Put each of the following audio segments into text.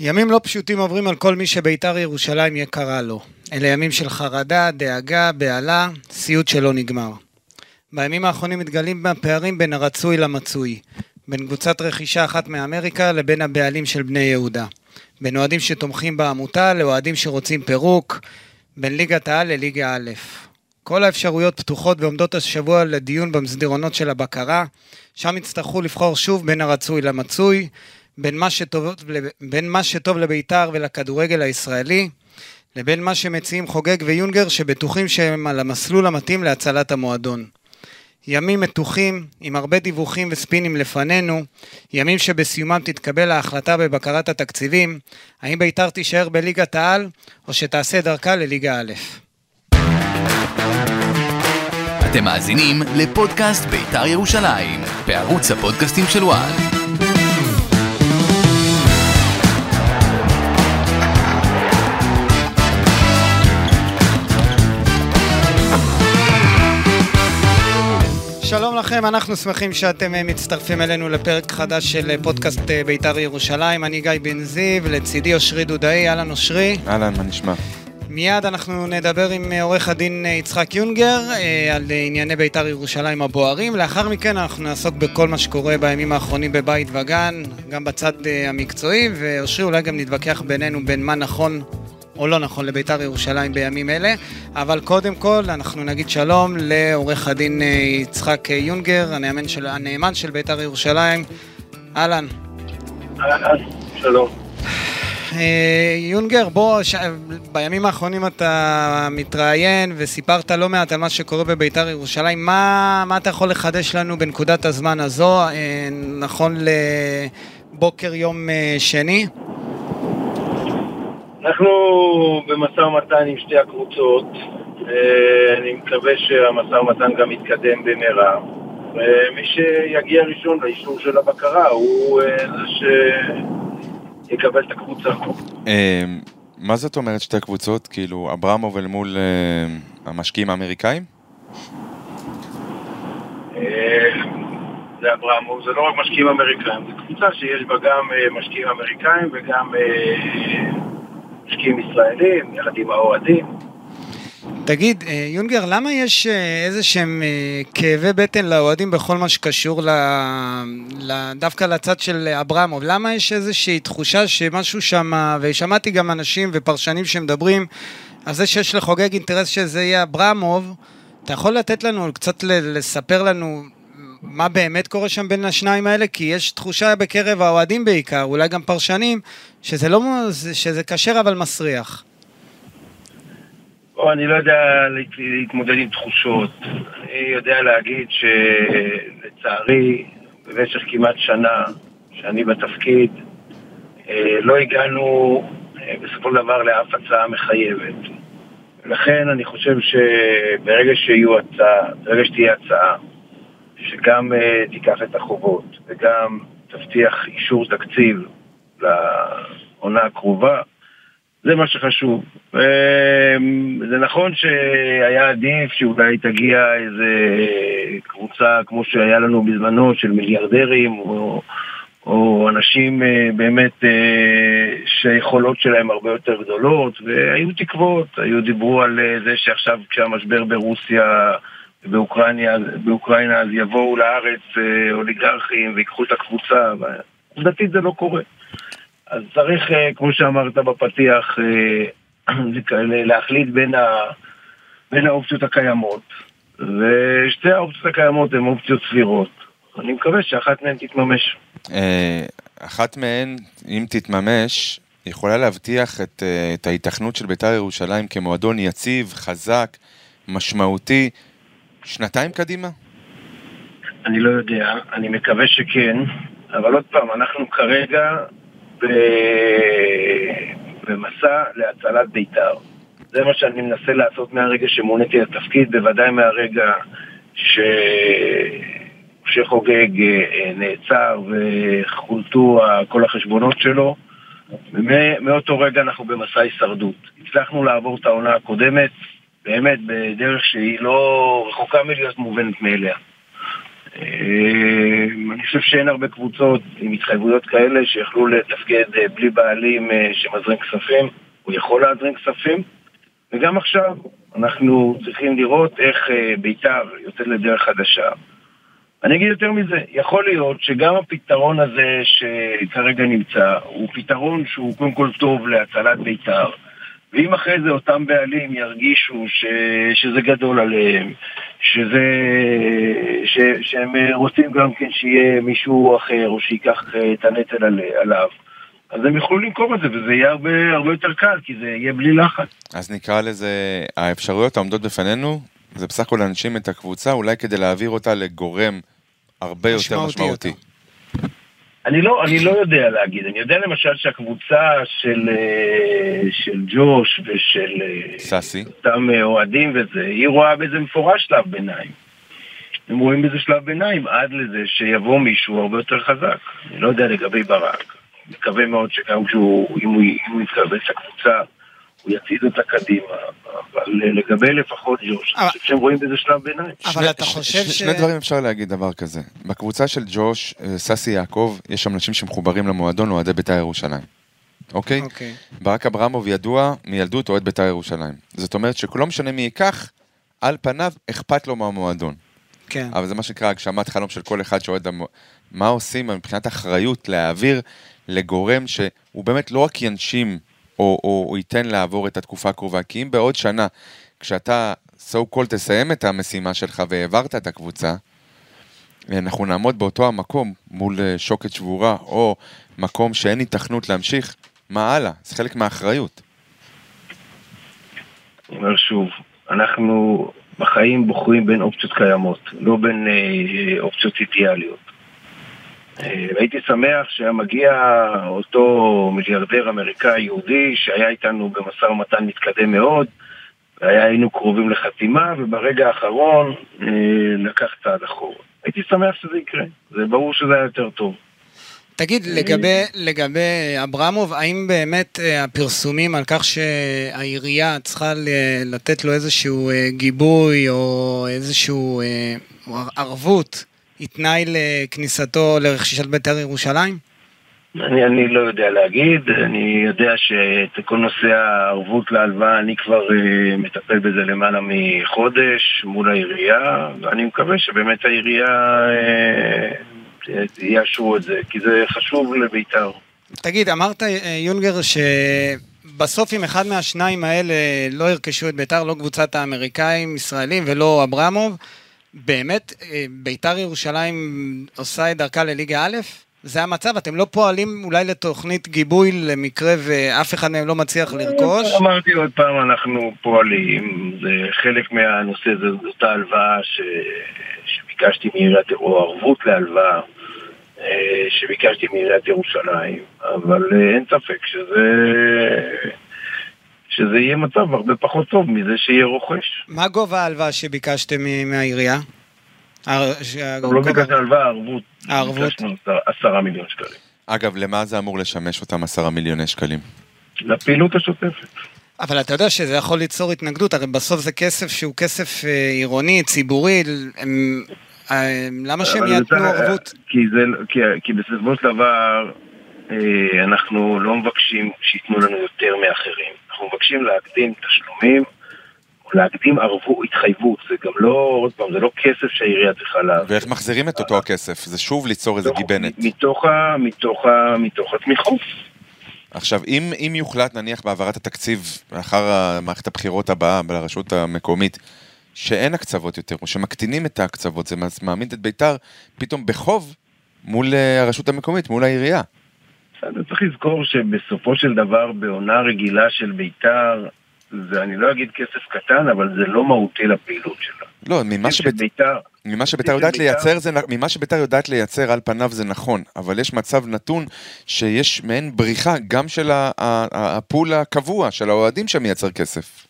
ימים לא פשוטים עוברים על כל מי שבית"ר ירושלים יקרה לו. אלה ימים של חרדה, דאגה, בהלה, סיוט שלא נגמר. בימים האחרונים מתגלים הפערים בין הרצוי למצוי. בין קבוצת רכישה אחת מאמריקה לבין הבעלים של בני יהודה. בין אוהדים שתומכים בעמותה לאוהדים שרוצים פירוק. בין ליגת העל לליגה א'. כל האפשרויות פתוחות ועומדות השבוע לדיון במסדרונות של הבקרה, שם יצטרכו לבחור שוב בין הרצוי למצוי, בין מה שטוב, בין מה שטוב לבית"ר ולכדורגל הישראלי, לבין מה שמציעים חוגג ויונגר שבטוחים שהם על המסלול המתאים להצלת המועדון. ימים מתוחים, עם הרבה דיווחים וספינים לפנינו, ימים שבסיומם תתקבל ההחלטה בבקרת התקציבים, האם בית"ר תישאר בליגת העל, או שתעשה דרכה לליגה א'. אתם מאזינים לפודקאסט בית"ר ירושלים, בערוץ הפודקאסטים של וואן. לכם, אנחנו שמחים שאתם אה, מצטרפים אלינו לפרק חדש של אה, פודקאסט אה, בית"ר ירושלים. אני גיא בן זיו, לצידי אושרי דודאי, אהלן אושרי. אהלן, מה נשמע? מיד אנחנו נדבר עם עורך הדין יצחק יונגר על ענייני בית"ר ירושלים הבוערים. לאחר מכן אנחנו נעסוק בכל מה שקורה בימים האחרונים בבית וגן, גם בצד המקצועי, ואושרי אולי גם נתווכח בינינו בין מה נכון או לא נכון לביתר ירושלים בימים אלה, אבל קודם כל אנחנו נגיד שלום לעורך הדין אה, יצחק יונגר, הנאמן של, הנאמן של ביתר ירושלים. אהלן. אהלן, שלום. אה, יונגר, בוא, ש... בימים האחרונים אתה מתראיין וסיפרת לא מעט על מה שקורה בביתר ירושלים. מה, מה אתה יכול לחדש לנו בנקודת הזמן הזו, אה, נכון לבוקר יום שני? אנחנו במשא ומתן עם שתי הקבוצות, אה, אני מקווה שהמשא ומתן גם יתקדם במהרה. ומי שיגיע ראשון לאישור של הבקרה הוא אה, זה שיקבל את הקבוצה. אה, מה זאת אומרת שתי קבוצות? כאילו אברמוב אל מול המשקיעים האמריקאים? זה אברמוב, זה לא רק משקיעים אמריקאים, זו קבוצה שיש בה גם משקיעים אמריקאים וגם משקיעים ישראלים, יחד עם האוהדים. תגיד, אה, יונגר, למה יש אה, איזה שהם אה, כאבי בטן לאוהדים בכל מה שקשור ל... דווקא לצד של אברמוב? למה יש איזושהי תחושה שמשהו שם, ושמעתי גם אנשים ופרשנים שמדברים על זה שיש לחוגג אינטרס שזה יהיה אברמוב, אתה יכול לתת לנו, קצת לספר לנו מה באמת קורה שם בין השניים האלה? כי יש תחושה בקרב האוהדים בעיקר, אולי גם פרשנים, שזה לא, שזה כשר אבל מסריח. או, אני לא יודע להתמודד עם תחושות. אני יודע להגיד שלצערי, במשך כמעט שנה שאני בתפקיד, אה, לא הגענו אה, בסופו של דבר לאף הצעה מחייבת. לכן אני חושב שברגע שיהיו הצעה, ברגע שתהיה הצעה, שגם uh, תיקח את החובות וגם תבטיח אישור תקציב לעונה הקרובה, זה מה שחשוב. Uh, זה נכון שהיה עדיף שאולי תגיע איזה קבוצה כמו שהיה לנו בזמנו של מיליארדרים או, או אנשים uh, באמת uh, שהיכולות שלהם הרבה יותר גדולות והיו תקוות, היו דיברו על זה שעכשיו כשהמשבר ברוסיה באוקראינה, באוקראינה אז יבואו לארץ אה, אוליגרכים ויקחו את הקבוצה, עובדתית זה לא קורה. אז צריך, אה, כמו שאמרת בפתיח, אה, להחליט בין, ה, בין האופציות הקיימות, ושתי האופציות הקיימות הן אופציות סבירות. אני מקווה שאחת מהן תתממש. אחת מהן, אם תתממש, יכולה להבטיח את, את ההיתכנות של בית"ר ירושלים כמועדון יציב, חזק, משמעותי, שנתיים קדימה? אני לא יודע, אני מקווה שכן, אבל עוד פעם, אנחנו כרגע ב... במסע להצלת בית"ר. זה מה שאני מנסה לעשות מהרגע שמוניתי לתפקיד, בוודאי מהרגע ש... שחוגג אה, נעצר וחולטו כל החשבונות שלו. ומאותו רגע אנחנו במסע הישרדות. הצלחנו לעבור את העונה הקודמת, באמת בדרך שהיא לא רחוקה מלהיות מובנת מאליה. אה, אני חושב שאין הרבה קבוצות עם התחייבויות כאלה שיכלו לתפקד אה, בלי בעלים אה, שמזרים כספים, הוא יכול להזרים כספים, וגם עכשיו אנחנו צריכים לראות איך בית"ר יוצאת לדרך חדשה. אני אגיד יותר מזה, יכול להיות שגם הפתרון הזה שכרגע נמצא הוא פתרון שהוא קודם כל טוב להצלת בית"ר, ואם אחרי זה אותם בעלים ירגישו ש, שזה גדול עליהם, שזה, ש, שהם רוצים גם כן שיהיה מישהו אחר או שייקח אה, את הנטל על, עליו, אז הם יוכלו למכור את זה וזה יהיה הרבה, הרבה יותר קל כי זה יהיה בלי לחץ. אז נקרא לזה, האפשרויות העומדות בפנינו זה בסך הכל להנשים את הקבוצה אולי כדי להעביר אותה לגורם הרבה יותר משמעותי. יותר. אני לא, אני לא יודע להגיד, אני יודע למשל שהקבוצה של, אה, של ג'וש ושל... אה, סאסי. אותם אה, אוהדים וזה, היא רואה בזה מפורש שלב ביניים. הם רואים בזה שלב ביניים עד לזה שיבוא מישהו הרבה יותר חזק. אני לא יודע לגבי ברק. מקווה מאוד שגם כשהוא, אם הוא, אם הוא יתקבל את הקבוצה, הוא יצעיד אותה קדימה, אבל לגבי לפחות ג'וש, אני חושב שהם רואים בזה שלב ביניים. אבל אתה חושב ש... שני דברים אפשר להגיד דבר כזה. בקבוצה של ג'וש, אה, ססי יעקב, יש שם אנשים שמחוברים למועדון, אוהדי בית"ר ירושלים. אוקיי? אוקיי. ברק אברמוב ידוע מילדות אוהד בית"ר ירושלים. זאת אומרת שלא משנה מי ייקח, על פניו אכפת לו מהמועדון. כן. אבל זה מה שנקרא הגשמת חלום של כל אחד שאוהד... מה עושים מבחינת אחריות להעביר לגורם שהוא באמת לא רק ינשים או, או, או ייתן לעבור את התקופה הקרובה. כי אם בעוד שנה, כשאתה so called תסיים את המשימה שלך והעברת את הקבוצה, אנחנו נעמוד באותו המקום מול אה, שוקת שבורה, או מקום שאין התכנות להמשיך, מה הלאה? זה חלק מהאחריות. אני אומר שוב, אנחנו בחיים בוחרים בין אופציות קיימות, לא בין אה, אופציות אידיאליות. אה, הייתי שמח שהיה מגיע אותו מיליארדר אמריקאי יהודי שהיה איתנו במשא ומתן מתקדם מאוד והיינו קרובים לחתימה וברגע האחרון אה, לקח צעד אחורה. הייתי שמח שזה יקרה, זה ברור שזה היה יותר טוב. תגיד, לגבי, לגבי אברמוב, האם באמת הפרסומים על כך שהעירייה צריכה לתת לו איזשהו גיבוי או איזשהו ערבות היא תנאי לכניסתו לרכישת בית"ר ירושלים? אני, אני לא יודע להגיד, אני יודע שאת כל נושא הערבות להלוואה, אני כבר uh, מטפל בזה למעלה מחודש מול העירייה, ואני מקווה שבאמת העירייה uh, יאשרו את זה, כי זה חשוב לבית"ר. תגיד, אמרת, אה, יונגר, שבסוף אם אחד מהשניים האלה לא ירכשו את בית"ר, לא קבוצת האמריקאים, ישראלים ולא אברמוב, באמת אה, ביתר ירושלים עושה את דרכה לליגה א'? זה המצב? אתם לא פועלים אולי לתוכנית גיבוי למקרה ואף אחד מהם לא מצליח לרכוש? אמרתי עוד פעם, אנחנו פועלים, זה חלק מהנושא, זאת ההלוואה ש... שביקשתי מעיריית, או ערבות להלוואה אה, שביקשתי מעיריית ירושלים, אבל אה, אין ספק שזה... שזה יהיה מצב הרבה פחות טוב מזה שיהיה רוכש. מה גובה ההלוואה שביקשתם מהעירייה? לא ביקשנו הלוואה, ערבות. הערבות? ביקשנו עשרה מיליון שקלים. אגב, למה זה אמור לשמש אותם עשרה מיליוני שקלים? לפעילות השוטפת. אבל אתה יודע שזה יכול ליצור התנגדות, הרי בסוף זה כסף שהוא כסף אה, עירוני, ציבורי, הם, אה, למה שהם יתנו ערבות? כי, כי, כי בסופו של דבר אה, אנחנו לא מבקשים שייתנו לנו יותר מאחרים. אנחנו מבקשים להקדים תשלומים, להקדים ערבו, התחייבות, זה גם לא, עוד פעם, זה לא כסף שהעירייה צריכה להעביר. ואיך מחזירים את אותו הכסף? זה שוב ליצור איזה גיבנת. מתוך, ה, מתוך, ה, מתוך התמיכות. עכשיו, אם, אם יוחלט נניח בהעברת התקציב לאחר מערכת הבחירות הבאה לרשות המקומית, שאין הקצוות יותר, או שמקטינים את ההקצוות, זה מעמיד את ביתר פתאום בחוב מול אה, הרשות המקומית, מול העירייה. בסדר, צריך לזכור שבסופו של דבר בעונה רגילה של בית"ר, זה אני לא אגיד כסף קטן, אבל זה לא מהותי לפעילות שלה. לא, ממה שבית"ר... ממה שבית"ר יודעת לייצר, זה, ממה שבית"ר יודעת לייצר על פניו זה נכון, אבל יש מצב נתון שיש מעין בריחה גם של הפול הקבוע, של האוהדים שמייצר כסף.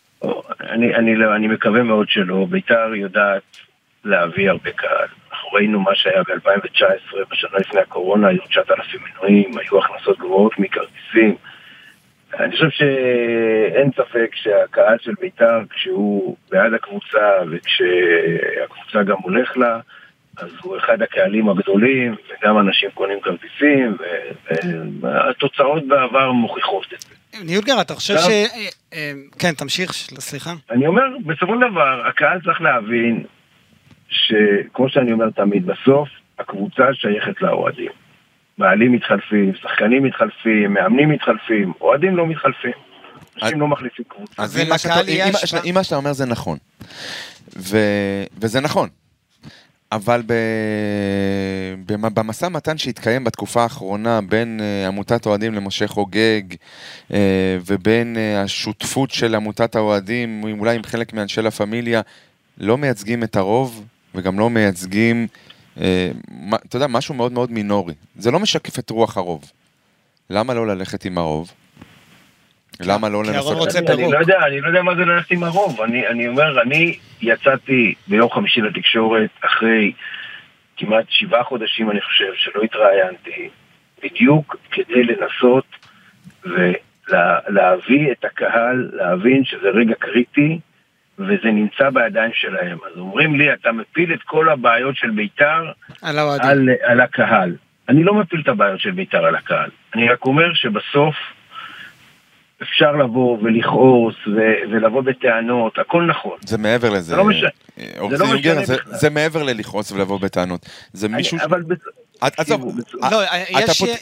אני, אני, לא, אני מקווה מאוד שלא, בית"ר יודעת להביא הרבה קהל. אנחנו ראינו מה שהיה ב-2019, בשנה לפני הקורונה, היו 9,000 מנויים, היו הכנסות גבוהות מכרטיסים. אני חושב שאין ספק שהקהל של בית"ר, כשהוא בעד הקבוצה וכשהקבוצה גם הולך לה, אז הוא אחד הקהלים הגדולים, וגם אנשים קונים כרטיסים, והתוצאות בעבר מוכיחות את זה. ניודגר, אתה חושב ש... אה, אה, כן, תמשיך, סליחה. אני אומר, בסופו של דבר, הקהל צריך להבין שכמו שאני אומר תמיד, בסוף הקבוצה שייכת לאוהדים. בעלים מתחלפים, שחקנים מתחלפים, מאמנים מתחלפים, אוהדים לא מתחלפים. אנשים לא מחליפים קבוצה. אז אם מה שאתה- יהיה אם- השפעה. אם מה שאתה אומר זה נכון. ו- וזה נכון. אבל ב... במ- במשא מתן שהתקיים בתקופה האחרונה בין אה, עמותת אוהדים למשה חוגג אה, ובין אה, השותפות של עמותת האוהדים, אולי עם חלק מאנשי לה פמיליה, לא מייצגים את הרוב וגם לא מייצגים, אה, מה- אתה יודע, משהו מאוד מאוד מינורי. זה לא משקף את רוח הרוב. למה לא ללכת עם הרוב? למה לא כי הרוב לנסות... רוצה אני, פירוק. אני לא יודע, אני לא יודע מה זה ללכת עם הרוב. אני, אני אומר, אני יצאתי ביום חמישי לתקשורת אחרי כמעט שבעה חודשים, אני חושב, שלא התראיינתי, בדיוק כדי לנסות ולהביא את הקהל, להבין שזה רגע קריטי, וזה נמצא בידיים שלהם. אז אומרים לי, אתה מפיל את כל הבעיות של בית"ר על. על, על הקהל. אני לא מפיל את הבעיות של בית"ר על הקהל. אני רק אומר שבסוף אפשר לבוא ולכעוס ו- ולבוא בטענות, הכל נכון. זה מעבר לזה. זה לא משנה. זה לא משנה זה-. זה מעבר ללכעוס ולבוא בטענות. זה מישהו... ש- אבל... עזוב, לא,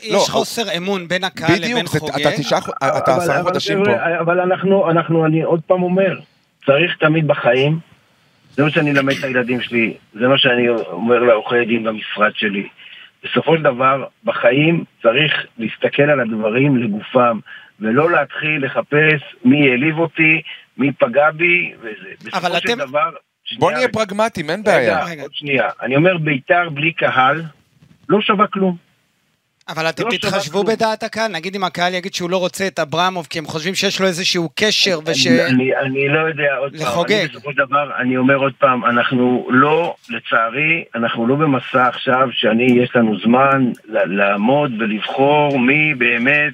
יש- חוסר אמון בין הקהל לבין בדיוק, חוגג. אתה תשעה חו- אתה עשרה חודשים פה. אבל אנחנו, אנחנו, אני עוד פעם אומר, צריך תמיד בחיים, זה מה שאני אלמד את הילדים שלי, זה מה שאני אומר לעורכי דין במשרד שלי. בסופו של דבר, בחיים צריך להסתכל על הדברים לגופם, ולא להתחיל לחפש מי העליב אותי, מי פגע בי, וזה. אבל בסופו של אתם- דבר... בוא שנייה, נהיה רגע. פרגמטיים, אין בעיה. רגע, עוד שנייה. אני אומר, בית"ר בלי קהל לא שווה כלום. אבל אתם לא תתחשבו. בדעת הקהל, נגיד אם הקהל יגיד שהוא לא רוצה את אברמוב כי הם חושבים שיש לו איזשהו קשר וש... אני, אני, אני לא יודע, עוד פעם, לחוגג. אני בסופו של דבר, אני אומר עוד פעם, אנחנו לא, לצערי, אנחנו לא במסע עכשיו שאני, יש לנו זמן לעמוד ולבחור מי באמת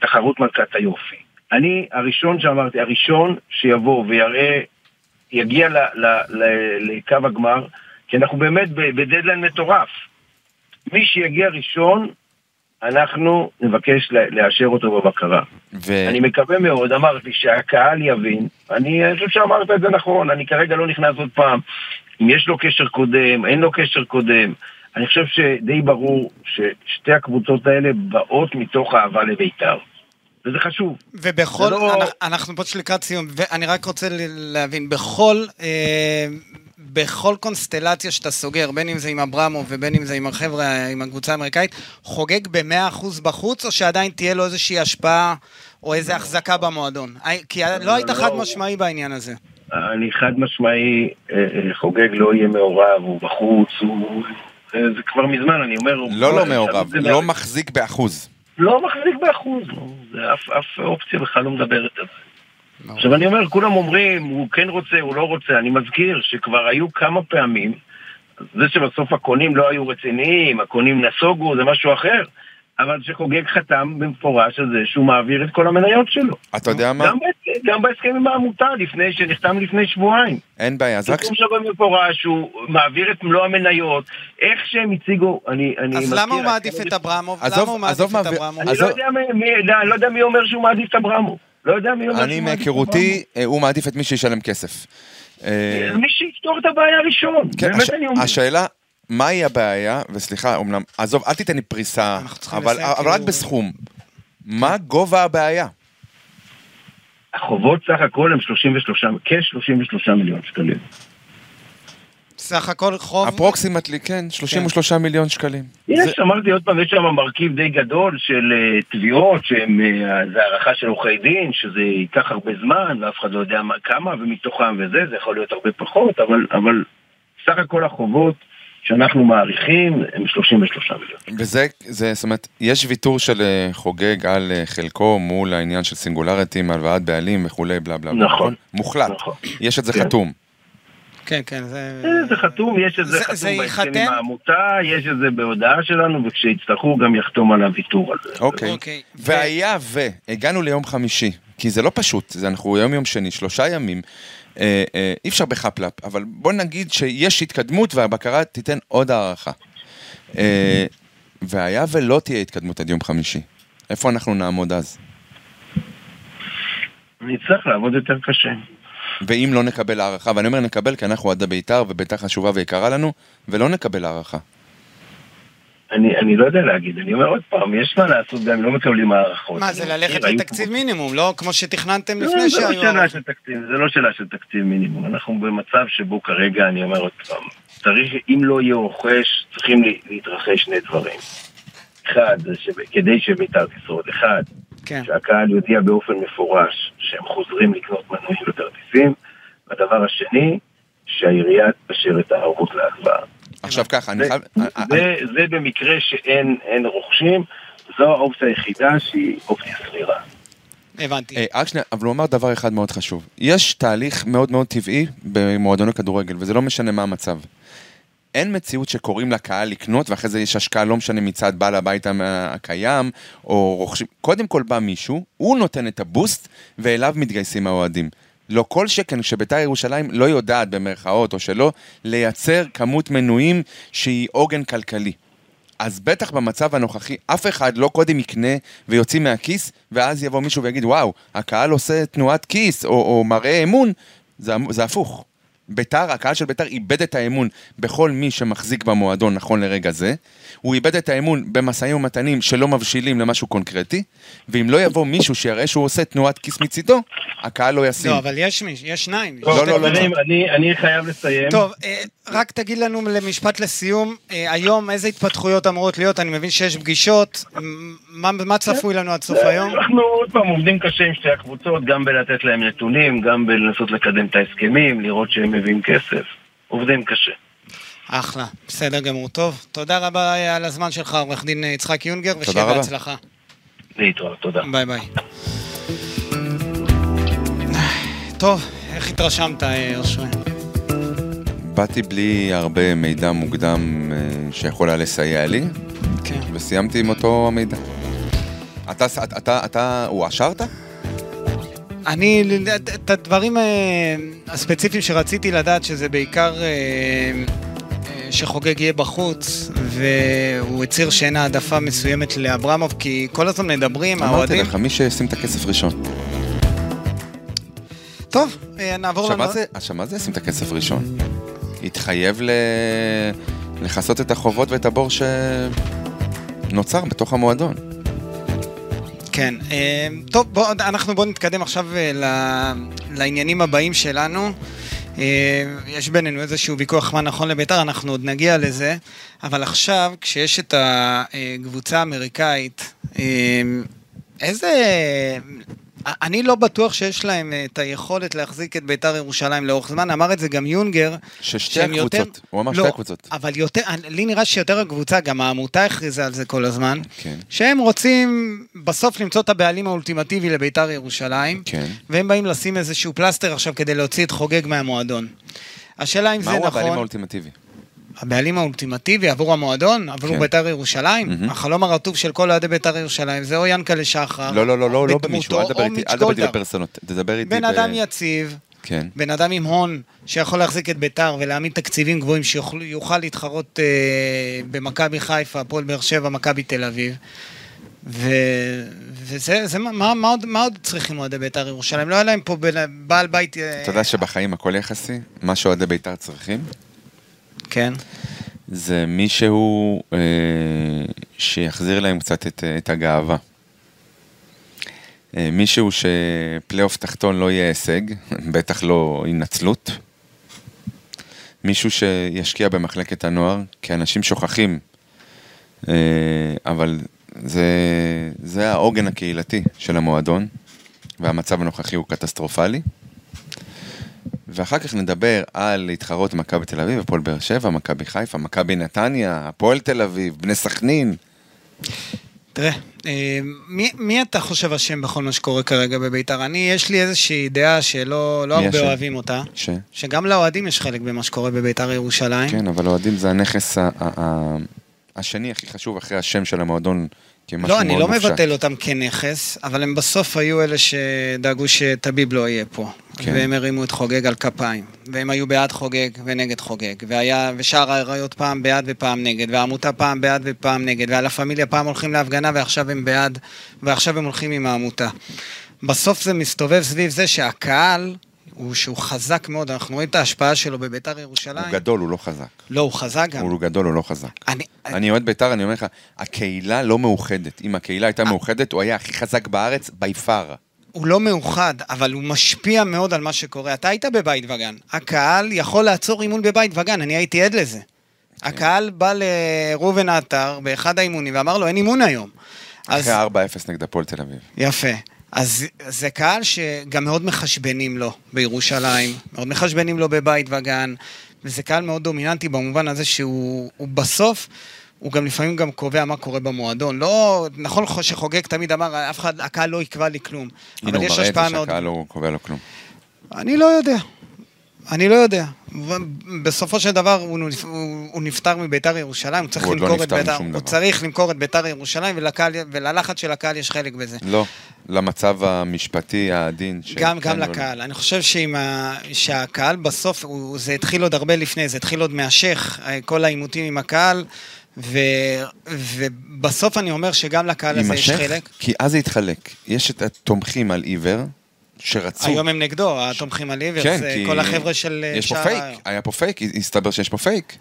תחרות מלכת היופי. אני הראשון שאמרתי, הראשון שיבוא ויראה, יגיע לקו הגמר, כי אנחנו באמת בדדליין מטורף. מי שיגיע ראשון, אנחנו נבקש לאשר אותו בבקרה. ו- אני מקווה מאוד, אמרתי, שהקהל יבין, אני אני חושב שאמרת את זה נכון, אני כרגע לא נכנס עוד פעם, אם יש לו קשר קודם, אין לו קשר קודם, אני חושב שדי ברור ששתי הקבוצות האלה באות מתוך אהבה לבית"ר, וזה חשוב. ובכל, לא- אנחנו, אנחנו פה לקראת סיום, ואני רק רוצה ל- להבין, בכל, אה, בכל קונסטלציה שאתה סוגר, בין אם זה עם אברמוב ובין אם זה עם החבר'ה, עם הקבוצה האמריקאית, חוגג ב-100% בחוץ, או שעדיין תהיה לו איזושהי השפעה או איזו החזקה במועדון? כי לא היית לא. חד משמעי בעניין הזה. אני חד משמעי, אה, אה, חוגג לא יהיה מעורב, הוא בחוץ, הוא... זה כבר מזמן, אני אומר... לא לא מעורב, זה- לא מחזיק באחוז. לא מחזיק באחוז, לא. זה אף, אף אופציה בכלל לא מדברת על זה. עכשיו אני אומר, כולם אומרים, הוא כן רוצה, הוא לא רוצה, אני מזכיר שכבר היו כמה פעמים, זה שבסוף הקונים לא היו רציניים, הקונים נסוגו, זה משהו אחר, אבל שחוגג חתם במפורש על זה שהוא מעביר את כל המניות שלו. אתה יודע מה? גם, גם בהסכם עם העמותה, לפני, שנחתם לפני שבועיים. אין בעיה, אז רק... כתוב שם במפורש שהוא מעביר את מלוא המניות, איך שהם הציגו, אני, אני אז מזכיר, למה הוא אני- מעדיף את אברמוב? למה הוא מעדיף עזוב את אברמוב? אני לא לא- יודע מי, מי, לא, לא יודע מי אומר שהוא מעדיף את אברמוב. לא יודע מי אומר אני שהוא מעדיף את מהיכרותי, אה, הוא מעדיף את מי שישלם כסף. אה, אברמוב. מי שיפתור את הבעיה ראשון. כן, באמת הש- אני אומר. השאלה, מהי הבעיה, וסליחה, אמנם, עזוב, אל תיתן לי פריסה, אבל רק כאילו- בסכום. מה גובה הבעיה? החובות סך הכל הם 33, כ-33 מיליון שקלים. סך הכל חוב... אפרוקסימטלי, כן, 33 מיליון שקלים. יש, זה- אמרתי עוד פעם, יש שם מרכיב די גדול של אה, תביעות, שהם, אה, זה הערכה של עורכי דין, שזה ייקח הרבה זמן, ואף אחד לא יודע מה, כמה, ומתוכם וזה, זה יכול להיות הרבה פחות, אבל, אבל סך הכל החובות שאנחנו מעריכים הם 33 מיליון. וזה, זה, זאת אומרת, יש ויתור של אה, חוגג על אה, חלקו מול העניין של סינגולריטים, הלוואת בעלים וכולי, בלה בלה בלה. נכון. מוחלט. נכון. יש את זה כן. חתום. כן, כן, זה... אה, זה חתום, יש את זה זה- חתום זה בהסכם? עם העמותה, יש את זה בהודעה שלנו, וכשיצטרכו גם יחתום על הוויתור על זה. אוקיי. אוקיי. והיה ו... הגענו ליום חמישי, כי זה לא פשוט, זה אנחנו יום יום שני, שלושה ימים, אי אפשר בחפלאפ, אבל בוא נגיד שיש התקדמות והבקרה תיתן עוד הערכה. אה, והיה ולא תהיה התקדמות עד יום חמישי, איפה אנחנו נעמוד אז? נצטרך לעבוד יותר קשה. ואם לא נקבל הערכה, ואני אומר נקבל כי אנחנו אוהדי בית"ר ובית"ר חשובה ויקרה לנו, ולא נקבל הערכה. אני, אני לא יודע להגיד, אני אומר עוד פעם, יש מה לעשות גם אם לא מקבלים הערכות. מה, זה ללכת לתקציב מינימום, לא כמו שתכננתם לא, לפני זה לא שהיו... שאלה. של תקציב, זה לא שאלה של תקציב מינימום. אנחנו במצב שבו כרגע, אני אומר עוד פעם, צריך, אם לא יהיה רוכש, צריכים לה- להתרחש שני דברים. אחד, זה שכדי שבית"ר תשרוד, אחד, כן. שהקהל יודיע באופן מפורש שהם חוזרים לקנות מנויים וכרטיסים, והדבר השני, שהעירייה תאשר את הערבות להלוואה. עכשיו ככה, אני זה- חייב... אה, זה, זה במקרה שאין אין רוכשים, זו האופציה היחידה שהיא אופציה סבירה. הבנתי. אה, רק שנייה, אבל הוא אמר דבר אחד מאוד חשוב. יש תהליך מאוד מאוד טבעי במועדוני כדורגל, וזה לא משנה מה המצב. אין מציאות שקוראים לקהל לקנות, ואחרי זה יש השקעה, לא משנה מצד בעל הבית הקיים, או רוכשים. קודם כל בא מישהו, הוא נותן את הבוסט, ואליו מתגייסים האוהדים. לא כל שכן שבית"ר ירושלים לא יודעת במרכאות או שלא, לייצר כמות מנויים שהיא עוגן כלכלי. אז בטח במצב הנוכחי, אף אחד לא קודם יקנה ויוציא מהכיס, ואז יבוא מישהו ויגיד, וואו, הקהל עושה תנועת כיס, או, או מראה אמון, זה, זה הפוך. ביתר, הקהל של ביתר איבד את האמון בכל מי שמחזיק במועדון נכון לרגע זה. הוא איבד את האמון במשאים ומתנים שלא מבשילים למשהו קונקרטי, ואם לא יבוא מישהו שיראה שהוא עושה תנועת כיס מצידו, הקהל לא ישים. לא, אבל יש מישהו, יש שניים. לא, לא, לא. חברים, אני, אני חייב לסיים. טוב, אה, רק תגיד לנו למשפט לסיום, אה, היום איזה התפתחויות אמורות להיות? אני מבין שיש פגישות, מה- מה צפוי לנו עד סוף היום? אנחנו עוד פעם עובדים קשה עם שתי הקבוצות, גם בלתת להם נתונים, גם בלנסות לקדם את ההסכמים, לראות שהם מביאים כסף. עובדים קשה. אחלה, בסדר גמור. טוב, תודה רבה אה, על הזמן שלך, עורך דין אה, יצחק יונגר, תודה ושיהיה. בהצלחה. להתראות, תודה. ביי ביי. טוב, איך התרשמת, אושרי? באתי בלי הרבה מידע מוקדם אה, שיכול היה לסייע לי, כן. וסיימתי עם אותו המידע. אתה, אתה, אתה, אתה הואשרת? אני, את הדברים אה, הספציפיים שרציתי לדעת, שזה בעיקר אה, שחוגג יהיה בחוץ, והוא הצהיר שאין העדפה מסוימת לאברמוב, כי כל הזמן מדברים, אמרתי האוהדים... לך, מי שישים את הכסף ראשון. טוב, נעבור עכשיו, לנו... מה זה, עכשיו, מה זה ישים את הכסף ראשון? התחייב ל... לכסות את החובות ואת הבור שנוצר בתוך המועדון. כן. אה, טוב, בוא, אנחנו בואו נתקדם עכשיו אה, לעניינים הבאים שלנו. אה, יש בינינו איזשהו ויכוח מה נכון לביתר, אנחנו עוד נגיע לזה, אבל עכשיו, כשיש את הקבוצה האמריקאית, איזה... אני לא בטוח שיש להם אה, את היכולת להחזיק את ביתר ירושלים לאורך זמן, אמר את זה גם יונגר. ששתי שהם יותר- הקבוצות, הוא אמר לא, שתי הקבוצות. אבל יותר, לי נראה שיותר הקבוצה, גם העמותה הכריזה על זה כל הזמן, כן. שהם רוצים בסוף למצוא את הבעלים האולטימטיבי לביתר ירושלים, כן. והם באים לשים איזשהו פלסטר עכשיו כדי להוציא את חוגג מהמועדון. השאלה אם זה מהו נכון, הבעלים האולטימטיבי? הבעלים האולטימטיבי עבור המועדון, עבור כן. ביתר ירושלים, מהמם. החלום הרטוב של כל אוהדי ביתר ירושלים, זה או ינקלה שחר, לא, לא, לא, לא, לא במישהו, אל תדבר איתי, אל תדבר איתי. בפרסונות, תדבר איתי בן ב... אדם יציב, כן. בן אדם עם הון שיכול להחזיק את ביתר ולהעמיד תקציבים גבוהים שיוכל להתחרות אה, במכבי חיפה, הפועל באר שבע, מכבי תל אביב. ו... וזה, זה, מה, מה, עוד, מה עוד צריכים אוהדי ביתר ירושלים? לא היה להם פה בעל בית... אה, אתה יודע שבחיים הכל יחסי? מה שאוהדי בית"ר צריכים? כן. זה מישהו אה, שיחזיר להם קצת את, את הגאווה. אה, מישהו שפלייאוף תחתון לא יהיה הישג, בטח לא התנצלות. מישהו שישקיע במחלקת הנוער, כי אנשים שוכחים, אה, אבל זה, זה העוגן הקהילתי של המועדון, והמצב הנוכחי הוא קטסטרופלי. ואחר כך נדבר על להתחרות מכבי תל אביב, הפועל באר שבע, מכבי חיפה, מכבי נתניה, הפועל תל אביב, בני סכנין. תראה, אה, מי, מי אתה חושב אשם בכל מה שקורה כרגע בביתר? אני, יש לי איזושהי דעה שלא לא הרבה אשם? אוהבים אותה, ש... שגם לאוהדים יש חלק במה שקורה בביתר ירושלים. כן, אבל אוהדים זה הנכס ה- ה- ה- השני הכי חשוב אחרי השם של המועדון כמשהו לא, אני לא. מבטל אותם כנכס, אבל הם בסוף היו אלה שדאגו שטביב לא יהיה פה. כן. והם הרימו את חוגג על כפיים. והם היו בעד חוגג ונגד חוגג. והיה, ושאר האריות פעם בעד ופעם נגד. והעמותה פעם בעד ופעם נגד. והלה פמיליה פעם הולכים להפגנה ועכשיו הם בעד, ועכשיו הם הולכים עם העמותה. בסוף זה מסתובב סביב זה שהקהל, הוא שהוא חזק מאוד, אנחנו רואים את ההשפעה שלו בביתר ירושלים. הוא גדול, הוא לא חזק. לא, הוא חזק גם. הוא גדול, הוא לא חזק. אני, אני אוהד בית"ר, אני אומר לך, הקהילה לא מאוחדת. אם הקהילה אה. הייתה מאוחדת, הוא היה הכי חזק בארץ, בי פאר. הוא לא מאוחד, אבל הוא משפיע מאוד על מה שקורה. אתה היית בבית וגן. הקהל יכול לעצור אימון בבית וגן, אני הייתי עד לזה. הקהל בא לראובן עטר באחד האימונים ואמר לו, אין אימון היום. אז אחרי 4-0 נגד הפועל תל אביב. יפה. אז זה קהל שגם מאוד מחשבנים לו בירושלים, מאוד מחשבנים לו בבית וגן, וזה קהל מאוד דומיננטי במובן הזה שהוא הוא בסוף, הוא גם לפעמים גם קובע מה קורה במועדון. לא, נכון שחוגג תמיד אמר, אף אחד, הקהל לא יקבע לי כלום. הנה, אבל הוא יש מראה את השפעה זה מאוד... שהקהל לא קובע לו כלום. אני לא יודע. אני לא יודע. בסופו של דבר הוא, הוא, הוא נפטר מביתר ירושלים, הוא צריך הוא לא למכור את נפטר ביתר, הוא. צריך למכור את ביתר ירושלים ולקהל, וללחץ של הקהל יש חלק בזה. לא, למצב המשפטי העדין. ש- גם, כן גם או לא. לקהל. אני חושב שעם ה... שהקהל בסוף, הוא... זה התחיל עוד הרבה לפני, זה התחיל עוד מהשייח, כל העימותים עם הקהל, ו... ובסוף אני אומר שגם לקהל הזה יש חלק. כי אז זה התחלק. יש את התומכים על עיוור, שרצו... היום הם נגדו, התומכים על עיוור, כן, זה כי כל החבר'ה של... יש פה פייק, היה פה פייק, הסתבר שיש פה פייק.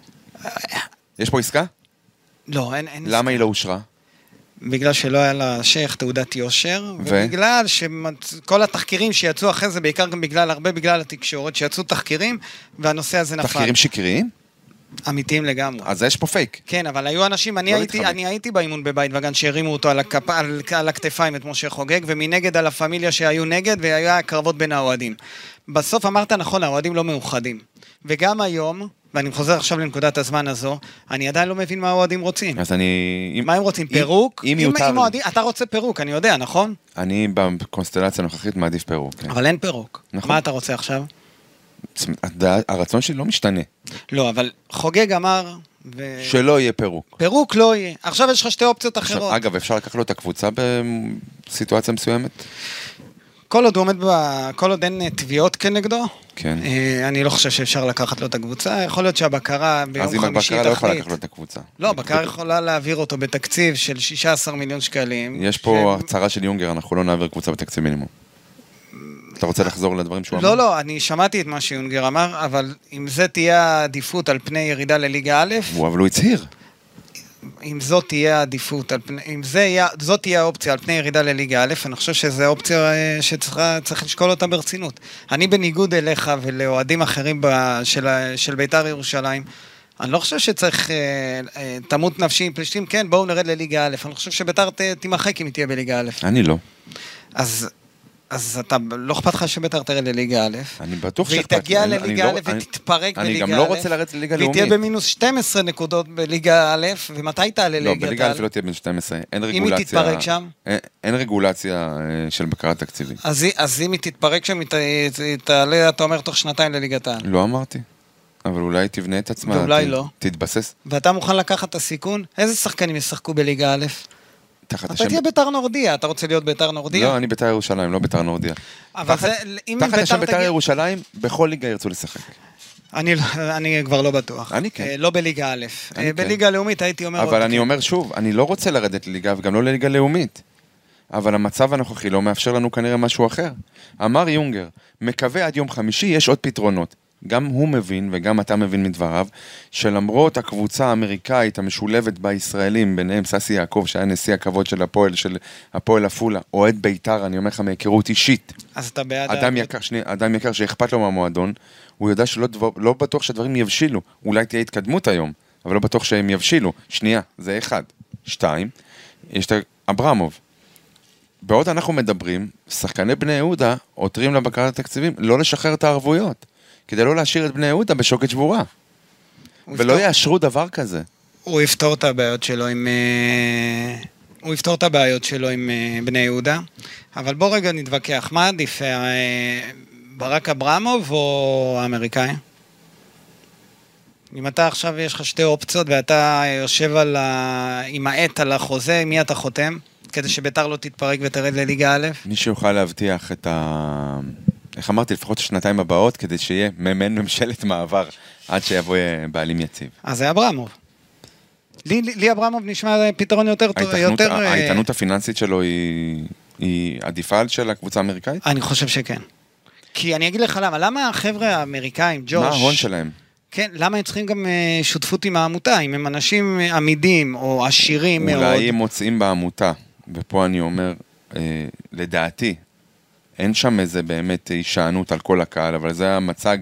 יש פה עסקה? לא, אין... אין למה היא לא אושרה? בגלל שלא היה לשייח תעודת יושר, ו? ובגלל שכל התחקירים שיצאו אחרי זה, בעיקר גם בגלל, הרבה בגלל התקשורת, שיצאו תחקירים, והנושא הזה נפל. תחקירים שקריים? אמיתיים לגמרי. אז יש פה פייק. כן, אבל היו אנשים, אני, לא הייתי. אני הייתי באימון בבית וגן שהרימו אותו על, הכפ, על, על הכתפיים את משה חוגג, ומנגד על הפמיליה שהיו נגד, והיה קרבות בין האוהדים. בסוף אמרת נכון, האוהדים לא מאוחדים. וגם היום, ואני חוזר עכשיו לנקודת הזמן הזו, אני עדיין לא מבין מה האוהדים רוצים. אז אני... אם- מה הם רוצים? אם- פירוק? אם יותר לי. אוהדים, אתה רוצה פירוק, אני יודע, נכון? אני בקונסטלציה הנוכחית מעדיף פירוק. כן. אבל אין פירוק. נכון. מה אתה רוצה עכשיו? הרצון שלי לא משתנה. לא, אבל חוגג אמר, ו... שלא יהיה פירוק. פירוק לא יהיה. עכשיו יש לך שתי אופציות עכשיו, אחרות. אגב, אפשר לקחת לו את הקבוצה בסיטואציה מסוימת? כל עוד הוא עומד ב... כל עוד אין אה, תביעות כנגדו, כן. אה, אני לא חושב שאפשר לקחת לו את הקבוצה. יכול להיות שהבקרה ביום אז אם חמישי הבקרה לא יכולה תחליט. לקחת לו את הקבוצה. לא, הבקרה יכולה להעביר אותו בתקציב של 16 מיליון שקלים. יש פה ש- הצהרה של יונגר, אנחנו לא נעביר קבוצה בתקציב מינימום. אתה רוצה לחזור לדברים שהוא אמר? לא, לא, אני שמעתי את מה שיונגר אמר, אבל אם זה תהיה העדיפות על פני ירידה לליגה א', הוא אבל הוא הצהיר. אם זאת תהיה העדיפות, אם יהיה, זאת תהיה האופציה על פני ירידה לליגה א', אני חושב שזו אופציה אה, שצריך לשקול אותה ברצינות. אני בניגוד אליך ולאוהדים אחרים ב, של, של בית"ר ירושלים, אני לא חושב שצריך אה, אה, תמות נפשי עם פלישתים, כן, בואו נרד לליגה א', אני חושב שבית"ר תימחק אם היא תהיה בליגה א'. אני לא. אז, אז אתה, לא אכפת לך שבית"ר תרד לליגה א', אני בטוח והיא שאכפת לי. תגיע אני- אני לליגה לא- א' אני- ותתפרק אני בליגה א', גם לא רוצה לרדת לליגה והיא לאומית. תהיה במינוס 12 נקודות בליגה א', ומתי תעלה לא, ליגת בליגה העל? א' לא תהיה בין 12, אין אם רגולציה. היא תתפרק שם? אין- רגולציה אה, של בקרה תקציבית. אז, אם היא תתפרק שם, היא תעלה, אתה אומר, תוך שנתיים לליגת העל. לא אמרתי. אבל אולי תבנה את עצמה. ואולי לא. תתבסס ואתה מוכן לקחת את הסיכון? איזה שחקנים ישחקו בליגה א'? תחת אתה השם... תהיה ביתר נורדיה, אתה רוצה להיות ביתר נורדיה? לא, אני בית"ר ירושלים, לא בית"ר נורדיה. אבל זה, אם תחת השם ביתר בית"ר. ירושלים, בכל ליגה ירצו לשחק. אני, לא- אני כבר לא בטוח. אני כן. אה, לא בליגה א'. אה, כן. בליגה הלאומית הייתי אומר... אבל אני כן. אומר שוב, אני לא רוצה לרדת לליגה וגם לא לליגה לאומית. אבל המצב הנוכחי לא מאפשר לנו כנראה משהו אחר. אמר יונגר, מקווה עד יום חמישי יש עוד פתרונות. גם הוא מבין, וגם אתה מבין מדבריו, שלמרות הקבוצה האמריקאית המשולבת בישראלים, ביניהם ססי יעקב, שהיה נשיא הכבוד של הפועל, של הפועל עפולה, אוהד בית"ר, אני אומר לך מהיכרות אישית, אז אתה בעד... אדם יקר, שנייה, אדם יקר שאכפת לו מהמועדון, הוא יודע שלא דבר, לא בטוח שהדברים יבשילו. אולי תהיה התקדמות היום, אבל לא בטוח שהם יבשילו. שנייה, זה אחד. שתיים, יש את אברמוב. בעוד אנחנו מדברים, שחקני בני יהודה עותרים לבקרת התקציבים לא לשחרר את הערבויות, כדי לא להשאיר את בני יהודה בשוקת שבורה. ולא יפתור- יאשרו דבר כזה. הוא יפתור את הבעיות שלו עם... אה, הוא יפתור את הבעיות שלו עם אה, בני יהודה. אבל בוא רגע נתווכח, מה עדיף, אה, ברק אברמוב או האמריקאי? אם אתה עכשיו, יש לך שתי אופציות ואתה יושב על ה... עם העט על החוזה, מי אתה חותם? כדי שביתר לא תתפרק ותרד לליגה א'? מי שיוכל להבטיח את ה... איך אמרתי, לפחות השנתיים הבאות, כדי שיהיה מעין ממשלת מעבר עד שיבוא אה, בעלים יציב. אז זה אברמוב. לי, לי, אברמוב נשמע פתרון יותר טוב, יותר... אה, האיתנות הפיננסית שלו היא, היא עדיפה על של הקבוצה האמריקאית? אני חושב שכן. כי אני אגיד לך למה, למה החבר'ה האמריקאים, ג'וש... מה ההון שלהם? כן, למה הם צריכים גם אה, שותפות עם העמותה? אם הם אנשים אה, עמידים או עשירים מאוד. אולי הם מוצאים בעמותה, ופה אני אומר, אה, לדעתי, אין שם איזה באמת הישענות על כל הקהל, אבל זה המצג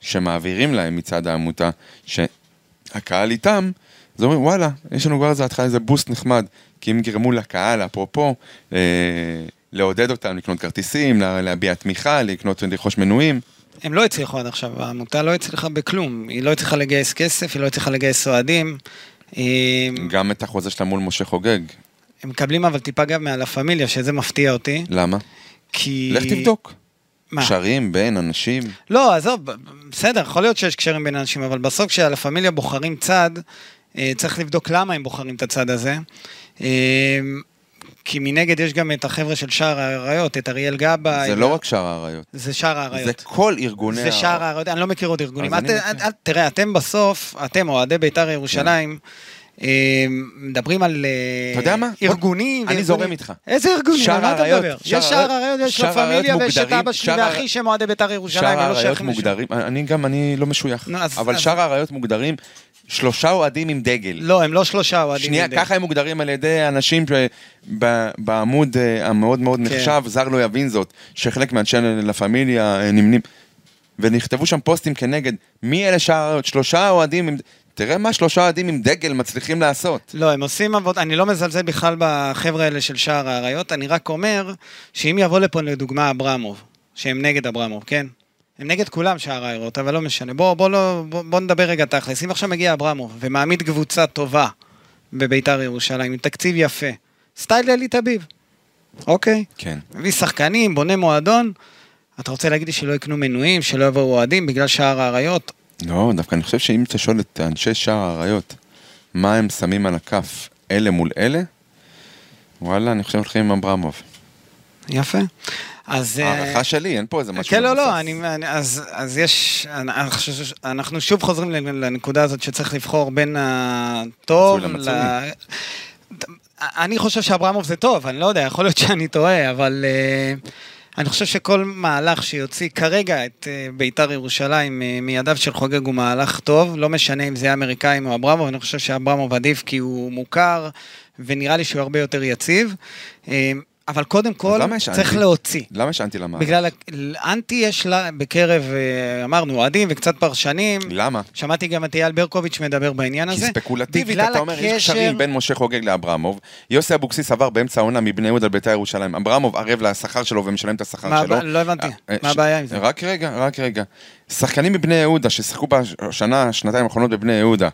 שמעבירים להם מצד העמותה, שהקהל איתם, אז אומרים, וואלה, יש לנו כבר איזה התחלה, איזה בוסט נחמד, כי הם גרמו לקהל, אפרופו, אה, לעודד אותם לקנות כרטיסים, לה- להביע תמיכה, לקנות ולרכוש מנויים. הם לא הצליחו עד עכשיו, העמותה לא הצליחה בכלום. היא לא הצליחה לגייס כסף, היא לא הצליחה לגייס אוהדים. אה, גם את החוזה שלה מול משה חוגג. הם מקבלים אבל טיפה גם מהלה פמיליה, שזה מפתיע אותי. למה? כי... לך תבדוק. מה? קשרים בין אנשים. לא, עזוב, בסדר, יכול להיות שיש קשרים בין אנשים, אבל בסוף כשהלה פמיליה בוחרים צד, אה, צריך לבדוק למה הם בוחרים את הצד הזה. אה, כי מנגד יש גם את החבר'ה של שער האריות, את אריאל גבאי. זה לא רק שער האריות. זה שער האריות. זה כל ארגוני... זה ה- שער האריות, אני לא מכיר עוד ארגונים. תראה, אתם בסוף, אתם אוהדי בית"ר ירושלים, אה, מדברים על אה, ארגונים. אני. זורם איתך. איזה ארגונים? על מה אתה מדבר? יש שער האריות, יש לה פמיליה ויש את אבא שלי ואחי שהם אוהדי בית"ר ירושלים, שער ולא האריות. מוגדרים, אני גם, אני לא משוייך, אבל שער האריות מוגדרים שלושה אוהדים עם דגל. לא, הם לא שלושה אוהדים. שנייה, נגד. ככה הם מוגדרים על ידי אנשים בעמוד אה, המאוד מאוד כן. נחשב, זר לא יבין זאת, שחלק מאנשי לה פמיליה אה, נמנים, ונכתבו שם פוסטים כנגד, מי אלה שער האריות? שלושה אוהדים עם... תראה מה שלושה אוהדים עם דגל מצליחים לעשות. לא, הם עושים עבודה, אני לא מזלזל בכלל בחבר'ה האלה של שער האריות, אני רק אומר שאם יבוא לפה לדוגמה אברמוב, שהם נגד אברמוב, כן? הם נגד כולם שער האריות, אבל לא משנה. בוא, בוא, לא, בוא, בוא נדבר רגע תכלס. אם עכשיו מגיע אברמוב ומעמיד קבוצה טובה בביתר ירושלים, עם תקציב יפה, סטייל אלי טביב, אוקיי? כן. מביא שחקנים, בונה מועדון, אתה רוצה להגיד לי שלא יקנו מנויים, שלא יבואו אוהדים בגלל שער האריות? לא, דווקא אני חושב שאם אתה שואל את אנשי שער האריות, מה הם שמים על הכף, אלה מול אלה, וואלה, אני חושב הולכים עם אברמוב. יפה. אז... אה, הערכה שלי, אין פה איזה משהו כן, לא. לא, אני, אני, אז, אז יש, אנחנו שוב חוזרים לנקודה הזאת שצריך לבחור בין הטוב. ל... אני חושב שאברמוב זה טוב, אני לא יודע, יכול להיות שאני טועה, אבל uh, אני חושב שכל מהלך שיוציא כרגע את uh, ביתר ירושלים uh, מידיו של חוגג הוא מהלך טוב, לא משנה אם זה אמריקאים או אברמוב, אני חושב שאברמוב עדיף כי הוא מוכר, ונראה לי שהוא הרבה יותר יציב. אבל קודם כל, יש צריך אנטי? להוציא. למה יש אנטי למהלך? בגלל, האנטי יש לה בקרב, אה, אמרנו, אוהדים וקצת פרשנים. למה? שמעתי גם את אייל ברקוביץ' מדבר בעניין כי הזה. ספקולטיבית, בגלל אתה אומר, יש הקשר- קשרים בין משה חוגג לאברמוב. יוסי אבוקסיס עבר באמצע העונה מבני יהודה לבית"ר ירושלים. אברמוב ערב לשכר שלו ומשלם את השכר מה שלו. הבע- לא הבנתי. אה, מה ש- הבעיה עם זה? רק רגע, רק רגע. שחקנים מבני יהודה ששיחקו בשנה, שנתיים האחרונות בבני יהודה,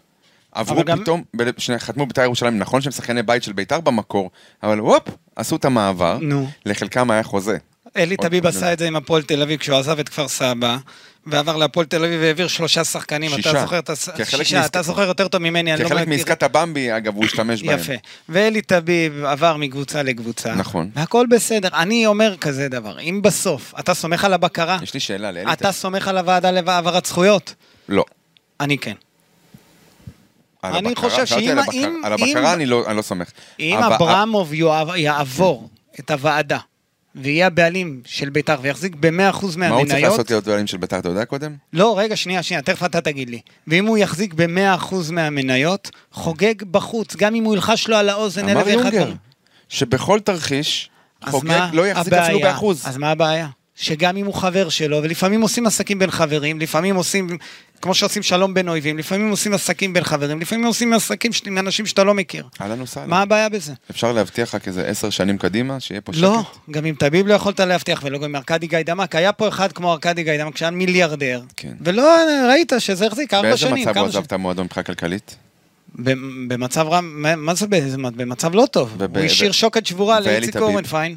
עברו גם- פתאום, שני- חתמו בבית"ר ירושלים, נכון שהם שחקני בית של בית"ר במקור, אבל הופ, עשו את המעבר, נו. לחלקם היה חוזה. אלי טביב עשה את זה עם הפועל תל אביב כשהוא עזב את כפר סבא, ועבר להפועל תל אביב והעביר שלושה שחקנים. שישה. אתה זוכר את הס... כחלק שישה, מעסק- אתה זוכר יותר טוב ממני, אני לא כחלק מכיר. מעסקת הבמבי, אגב, הוא השתמש בהם. יפה. ואלי טביב עבר מקבוצה לקבוצה. נכון. והכל בסדר. אני אומר כזה דבר, אם בסוף אתה סומך על הבקרה, יש לי שאלה לאלי אתה סומך על הוועדה להעברת זכויות? לא. אני כן. אני הבקרה, חושב שאם- על הבקרה- אם- על אם- הבקרה אני לא אני לא סומך. אם אבל- אברמוב יעבור את הוועדה ויהיה הבעלים של בית"ר ויחזיק ב-100% מה הוא צריך מהמניות, לעשות להיות בעלים של בית"ר, אתה יודע קודם? לא, רגע, שנייה, שנייה, תכף אתה תגיד לי. ואם הוא יחזיק ב-100% מהמניות, חוגג בחוץ, גם אם הוא ילחש לו על האוזן אלף אמר ואחד יונגר, דברים. שבכל תרחיש, חוגג לא יחזיק אפילו הבעיה? באחוז. אז מה הבעיה? שגם אם הוא חבר שלו, ולפעמים עושים עסקים בין חברים, לפעמים עושים, כמו שעושים שלום בין אויבים, לפעמים עושים עסקים בין חברים, לפעמים עושים עסקים ש- עם אנשים שאתה לא מכיר. אהלן וסהלן. מה הבעיה בזה? אפשר להבטיח לך כזה עשר שנים קדימה, שיהיה פה שקט? לא, גם עם טביב לא יכולת להבטיח, ולא גם עם ארכדי גיידמק. היה פה אחד כמו ארכדי גיידמק שהיה מיליארדר, כן. ולא ראית שזה החזיק ארבע באיזה שנים. מצב כמה הוא עזב את המועדון מבחינה כלכלית? במצב רע, מה זה באיזה מצב? במצב לא טוב. וב- הוא השאיר שוקת שבורה לאיציק? אורנפיין.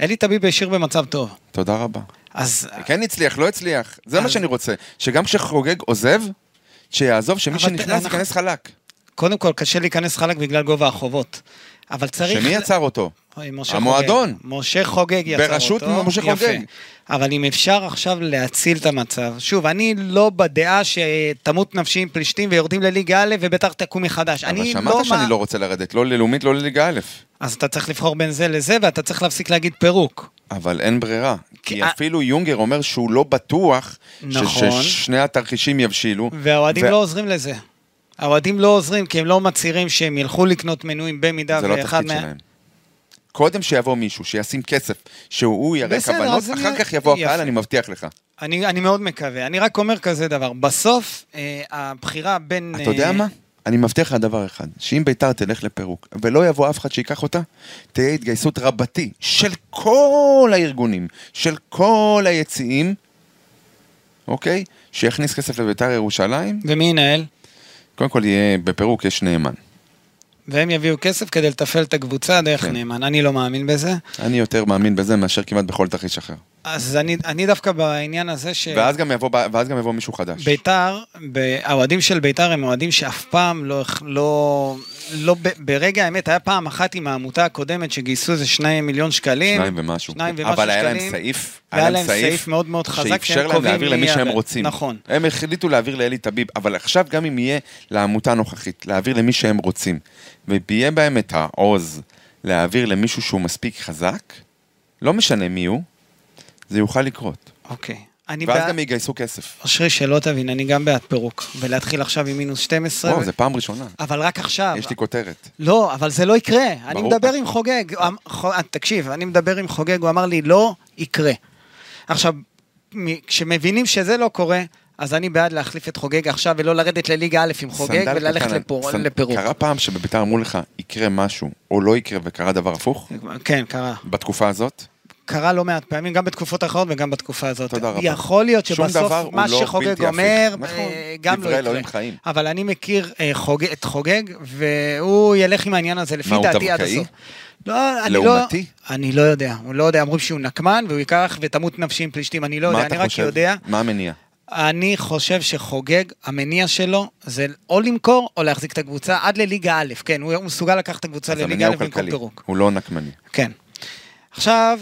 אלי טביב השאיר במצב טוב. תודה רבה. אז כן הצליח, לא הצליח. זה מה אז- שאני רוצה. שגם כשחוגג עוזב, שיעזוב, שמי שנכנס אנחנו- ייכנס חלק. קודם כל, קשה להיכנס חלק בגלל גובה החובות. אבל צריך... שמי יצר אותו? משה המועדון. חוגג. משה חוגג יצר אותו. בראשות משה יפה. חוגג. אבל אם אפשר עכשיו להציל את המצב, שוב, אני לא בדעה שתמות נפשי עם פלישתים ויורדים לליגה א' וביתר תקום מחדש. אבל אני שמעת לא... שאני מה- לא רוצה לרדת, לא ללאומית, לא לליגה א'. אז אתה צריך לבחור בין זה לזה, ואתה צריך להפסיק להגיד פירוק. אבל אין ברירה. כי כי אפילו יונגר אומר שהוא לא בטוח ש- נכון. ששני התרחישים יבשילו. והאוהדים ו- לא עוזרים לזה. האוהדים לא עוזרים כי הם לא מצהירים שהם ילכו לקנות מנויים במידה זה לא ואחד התפקיד שלהם. קודם שיבוא מישהו, שישים כסף, שהוא יראה כוונות, אז אני- אחר כך יבוא יפה. הקהל, אני מבטיח לך. אני, אני מאוד מקווה. אני רק אומר כזה דבר. בסוף, אה, הבחירה בין... אתה יודע אה, מה? אני מבטיח לך דבר אחד, שאם ביתר תלך לפירוק, ולא יבוא אף אחד שיקח אותה, תהיה התגייסות רבתי של כל הארגונים, של כל היציעים, אוקיי? שיכניס כסף לביתר ירושלים. ומי ינהל? קודם כל יהיה, בפירוק יש נאמן. והם יביאו כסף כדי לתפעל את הקבוצה דרך כן. נאמן. אני לא מאמין בזה. אני יותר מאמין בזה מאשר כמעט בכל תרחיש אחר. אז אני, אני דווקא בעניין הזה ש... ואז גם יבוא, ואז גם יבוא מישהו חדש. ביתר, האוהדים של ביתר הם אוהדים שאף פעם לא, לא, לא ב- ברגע האמת, היה פעם אחת עם העמותה הקודמת שגייסו איזה שניים מיליון שקלים. שניים ומשהו. שניים ומשהו אבל היה להם שקלים. סעיף, והיה להם סעיף מאוד מאוד חזק שאפשר להם להעביר למי מי שהם. רוצים. נכון. הם החליטו להעביר לאלי טביב, אבל עכשיו גם אם יהיה לעמותה הנוכחית, להעביר למי שהם רוצים, ויהיה בהם את העוז להעביר למישהו שהוא מספיק חזק, לא משנה מי הוא, זה יוכל לקרות. אוקיי. אני ואז בעד... גם יגייסו כסף. אושרי, שלא תבין, אני גם בעד פירוק. ולהתחיל עכשיו עם מינוס 12. וואו, זה פעם ראשונה. אבל רק עכשיו. יש לי כותרת. לא, אבל זה לא יקרה. אני ברור. מדבר עם חוגג. אמ- חו- תקשיב, אני מדבר עם חוגג, הוא אמר לי, לא יקרה. עכשיו, כשמבינים שזה לא קורה, אז אני בעד להחליף את חוגג עכשיו ולא לרדת לליגה א' עם חוגג וללכת קטן, לפור- סנ- לפירוק. קרה פעם שבביתר אמרו לך, יקרה משהו, או לא יקרה, וקרה דבר הפוך? כן, קרה. בתקופה הזאת? קרה לא מעט פעמים, גם בתקופות אחרות וגם בתקופה הזאת. תודה רבה. יכול להיות שבסוף מה לא שחוגג. אומר, נכון, אה, גם לא יקרה. חיים. אבל אני מכיר אה, חוגג- את חוגג, והוא ילך עם העניין הזה, לפי דעתי עד? הסוף. לא, אני לעומתי? לא, אני לא יודע, הוא לא יודע, אומרים שהוא נקמן והוא ייקח ותמות נפשי עם פלישתים, אני לא יודע, אני אתה רק חושב? יודע. מה המניע? אני חושב שחוגג, המניע שלו זה או למכור או להחזיק את הקבוצה עד לליגה א', כן, הוא מסוגל לקחת את הקבוצה לליגה א' במקום פירוק. הוא לא נקמני. כן. עכשיו,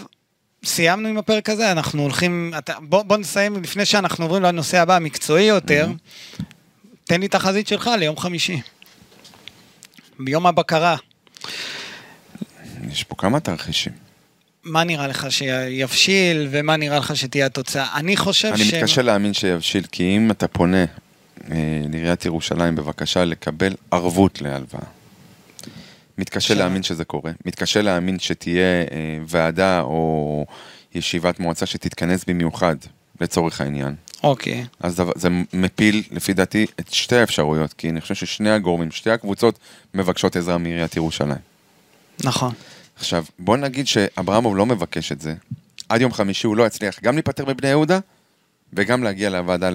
סיימנו עם הפרק הזה, אנחנו הולכים, אתה, בוא, בוא נסיים לפני שאנחנו עוברים לנושא הבא, המקצועי יותר. תן לי תחזית שלך ליום חמישי. ביום הבקרה, יש פה כמה תרחישים. מה נראה לך שיבשיל ומה נראה לך שתהיה התוצאה? אני חושב אני ש... מתקשה להאמין שיבשיל, כי אם אתה פונה אה, לעיריית ירושלים בבקשה לקבל ערבות להלוואה, מתקשה עכשיו- להאמין שזה קורה, מתקשה להאמין שתהיה אה, ועדה או ישיבת מועצה שתתכנס במיוחד לצורך העניין. אוקיי. אז דבר- זה מפיל, לפי דעתי, את שתי האפשרויות, כי אני חושב ששני הגורמים, שתי הקבוצות מבקשות עזרה מעיריית ירושלים. נכון. עכשיו, בוא נגיד שאברמוב לא מבקש את זה, עד יום חמישי הוא לא יצליח גם להיפטר מבני יהודה, וגם להגיע לוועדה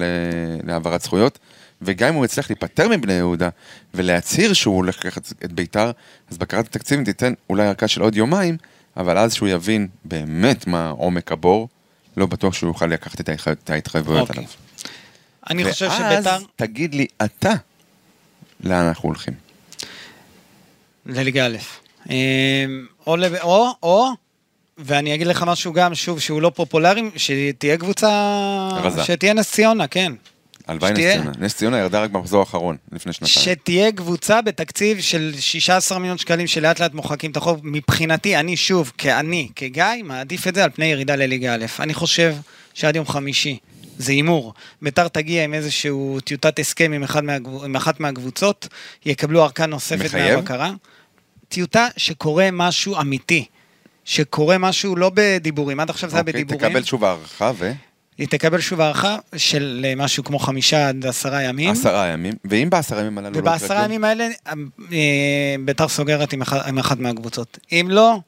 להעברת זכויות, וגם אם הוא יצליח להיפטר מבני יהודה, ולהצהיר שהוא הולך לקחת את ביתר, אז בקרת התקציב תיתן אולי ארכה של עוד יומיים, אבל אז שהוא יבין באמת מה עומק הבור, לא בטוח שהוא יוכל לקחת את ההתחי- את ההתחייבויות אוקיי. עליו. אני חושב ואז שביתר... תגיד לי אתה, לאן אנחנו הולכים. לליגה א'. אמ, או, או, או, ואני אגיד לך משהו גם, שוב, שהוא לא פופולרי, שתהיה קבוצה... רזה. שתהיה נס ציונה, כן. הלוואי נס ציונה. נס ציונה ירדה רק במחזור האחרון, לפני שנתיים. שתהיה קבוצה בתקציב של 16 מיליון שקלים שלאט לאט מוחקים את החוב. מבחינתי, אני שוב, כאני, כגיא, מעדיף את זה על פני ירידה לליגה א'. אני חושב שעד יום חמישי זה הימור. ביתר תגיע עם איזשהו טיוטת הסכם עם, אחד מהקב... עם אחת מהקבוצות, יקבלו ארכה נוספת מחייב? מהבקרה. טיוטה שקורה משהו אמיתי. שקורה משהו לא בדיבורים, עד עכשיו זה היה אוקיי, בדיבורים. תקבל שוב הערכה ו... היא תקבל שוב הארכה של אה, משהו כמו חמישה עד עשרה ימים. עשרה ימים, ואם בעשרה ימים הללו לא יקרה ובעשרה? ימים האלה אה, ביתר סוגרת עם אחת- עם אחת מהקבוצות. אם לא,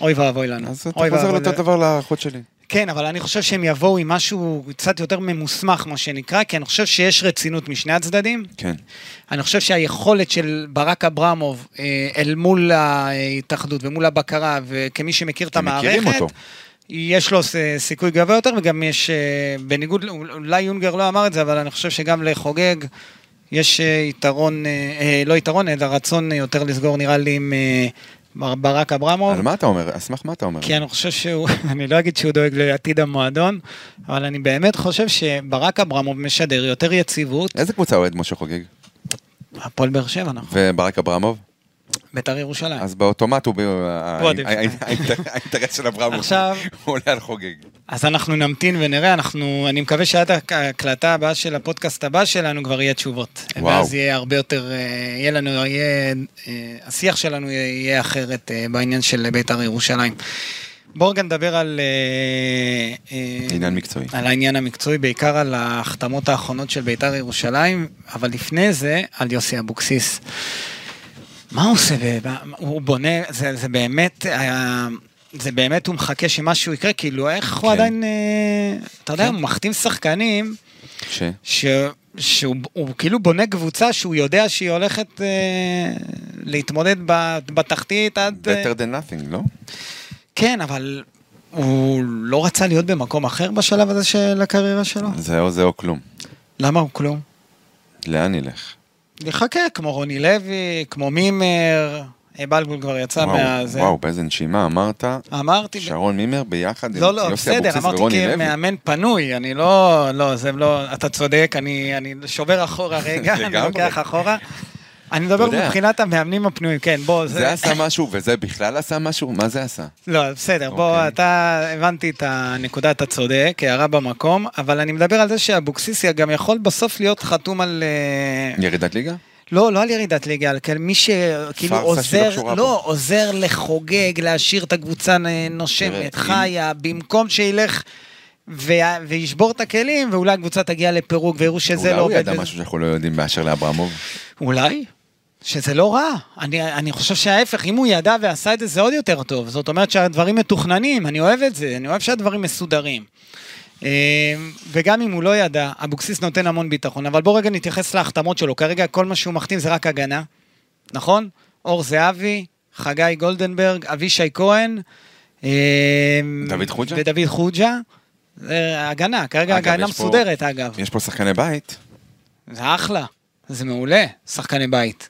אוי ואבוי לנו. אז אתה חוזר לאותו. דבר לאחות שלי. כן, אבל אני חושב שהם יבואו עם משהו קצת יותר ממוסמך, מה שנקרא, כי אני חושב שיש רצינות משני הצדדים. כן. אני חושב שהיכולת של ברק אברמוב אה, אל מול ההתאחדות ומול הבקרה, וכמי שמכיר את אתם מכירים המערכת, אותו. יש לו סיכוי גבוה יותר, וגם יש, אה, בניגוד, אולי יונגר לא אמר את זה, אבל אני חושב שגם לחוגג יש אה, יתרון, אה, לא יתרון, אלא רצון יותר לסגור, נראה לי, עם בר- ברק אברמוב. על מה אתה אומר? על סמך מה אתה אומר? כי אני חושב שהוא, אני לא אגיד שהוא דואג לעתיד המועדון, אבל אני באמת חושב שברק אברמוב משדר יותר יציבות. איזה קבוצה אוהד משה חוגג? הפועל באר שבע, נכון. וברק אברמוב? בית"ר ירושלים. אז באוטומט הוא... האינטרס של עכשיו- הוא עולה על חוגג. אז אנחנו נמתין ונראה, אנחנו, אני מקווה שעד ההקלטה הבאה של הפודקאסט הבא שלנו כבר יהיה תשובות. ואז יהיה הרבה יותר, אה, יהיה לנו, יהיה, אה, השיח שלנו יהיה, אחרת אה, בעניין של בית"ר ירושלים. בואו רגע נדבר על... עניין מקצועי. על העניין המקצועי, בעיקר על ההחתמות האחרונות של בית"ר ירושלים, אבל לפני זה, על יוסי אבוקסיס. מה הוא עושה? הוא בונה, זה, זה באמת, אה, זה באמת, הוא מחכה שמשהו יקרה, כאילו, איך הוא כן. עדיין, אה, אתה יודע, כן. הוא מחתים שחקנים, ש? ש, שהוא הוא כאילו בונה קבוצה שהוא יודע שהיא הולכת אה, להתמודד ב- בתחתית עד... אה, better than nothing, לא? כן, אבל הוא לא רצה להיות במקום אחר בשלב הזה של הקריירה שלו? זה או זה או כלום. למה הוא כלום? לאן נלך? לחכה, כמו רוני לוי, כמו מימר, בלבול כבר יצא וואו, מהזה. וואו, באיזה נשימה אמרת, אמרתי, שרון מימר ביחד עם לא, לא, יוסי בסדר, אבוקסיס אמרתי ורוני לוי. כמאמן פנוי, אני לא, לא, זה לא, אתה צודק, אני, אני שובר אחורה רגע, אני. לוקח אחורה. אני מדבר. מבחינת המאמנים הפנויים, כן, בוא, זה עשה משהו, וזה בכלל עשה משהו? מה זה עשה? לא, בסדר, בוא, אוקיי. אתה, הבנתי את הנקודה, אתה צודק, הערה במקום, אבל אני מדבר על זה שאבוקסיס גם יכול בסוף להיות חתום על... אה, ירידת ליגה? לא, לא על ירידת ליגה, על מי שכאילו שלא עוזר, קשורה לא, עוזר לחוגג, להשאיר את הקבוצה נושמת, חיה, במקום שילך ו- וישבור את הכלים, ואולי הקבוצה תגיע לפירוק ויראו שזה אולי לא הוא עובד. ידע וזה- משהו שאנחנו לא יודעים באשר לאברמוב. אולי. שזה לא רע. אני, אני חושב שההפך, אם הוא ידע ועשה את זה, זה עוד יותר טוב. זאת אומרת שהדברים מתוכננים, אני אוהב את זה, אני אוהב שהדברים מסודרים. אה, וגם אם הוא לא ידע, אבוקסיס נותן המון ביטחון, אבל בוא רגע נתייחס להחתמות שלו. כרגע כל מה שהוא מחתים זה רק הגנה, נכון? אור זהבי, חגי גולדנברג, אבישי כהן. אה, דוד חוג'ה? ודוד חוג'ה. הגנה, כרגע אגב, הגנה יש פה- מסודרת אגב. יש פה שחקני בית. זה אחלה, זה מעולה, שחקני בית.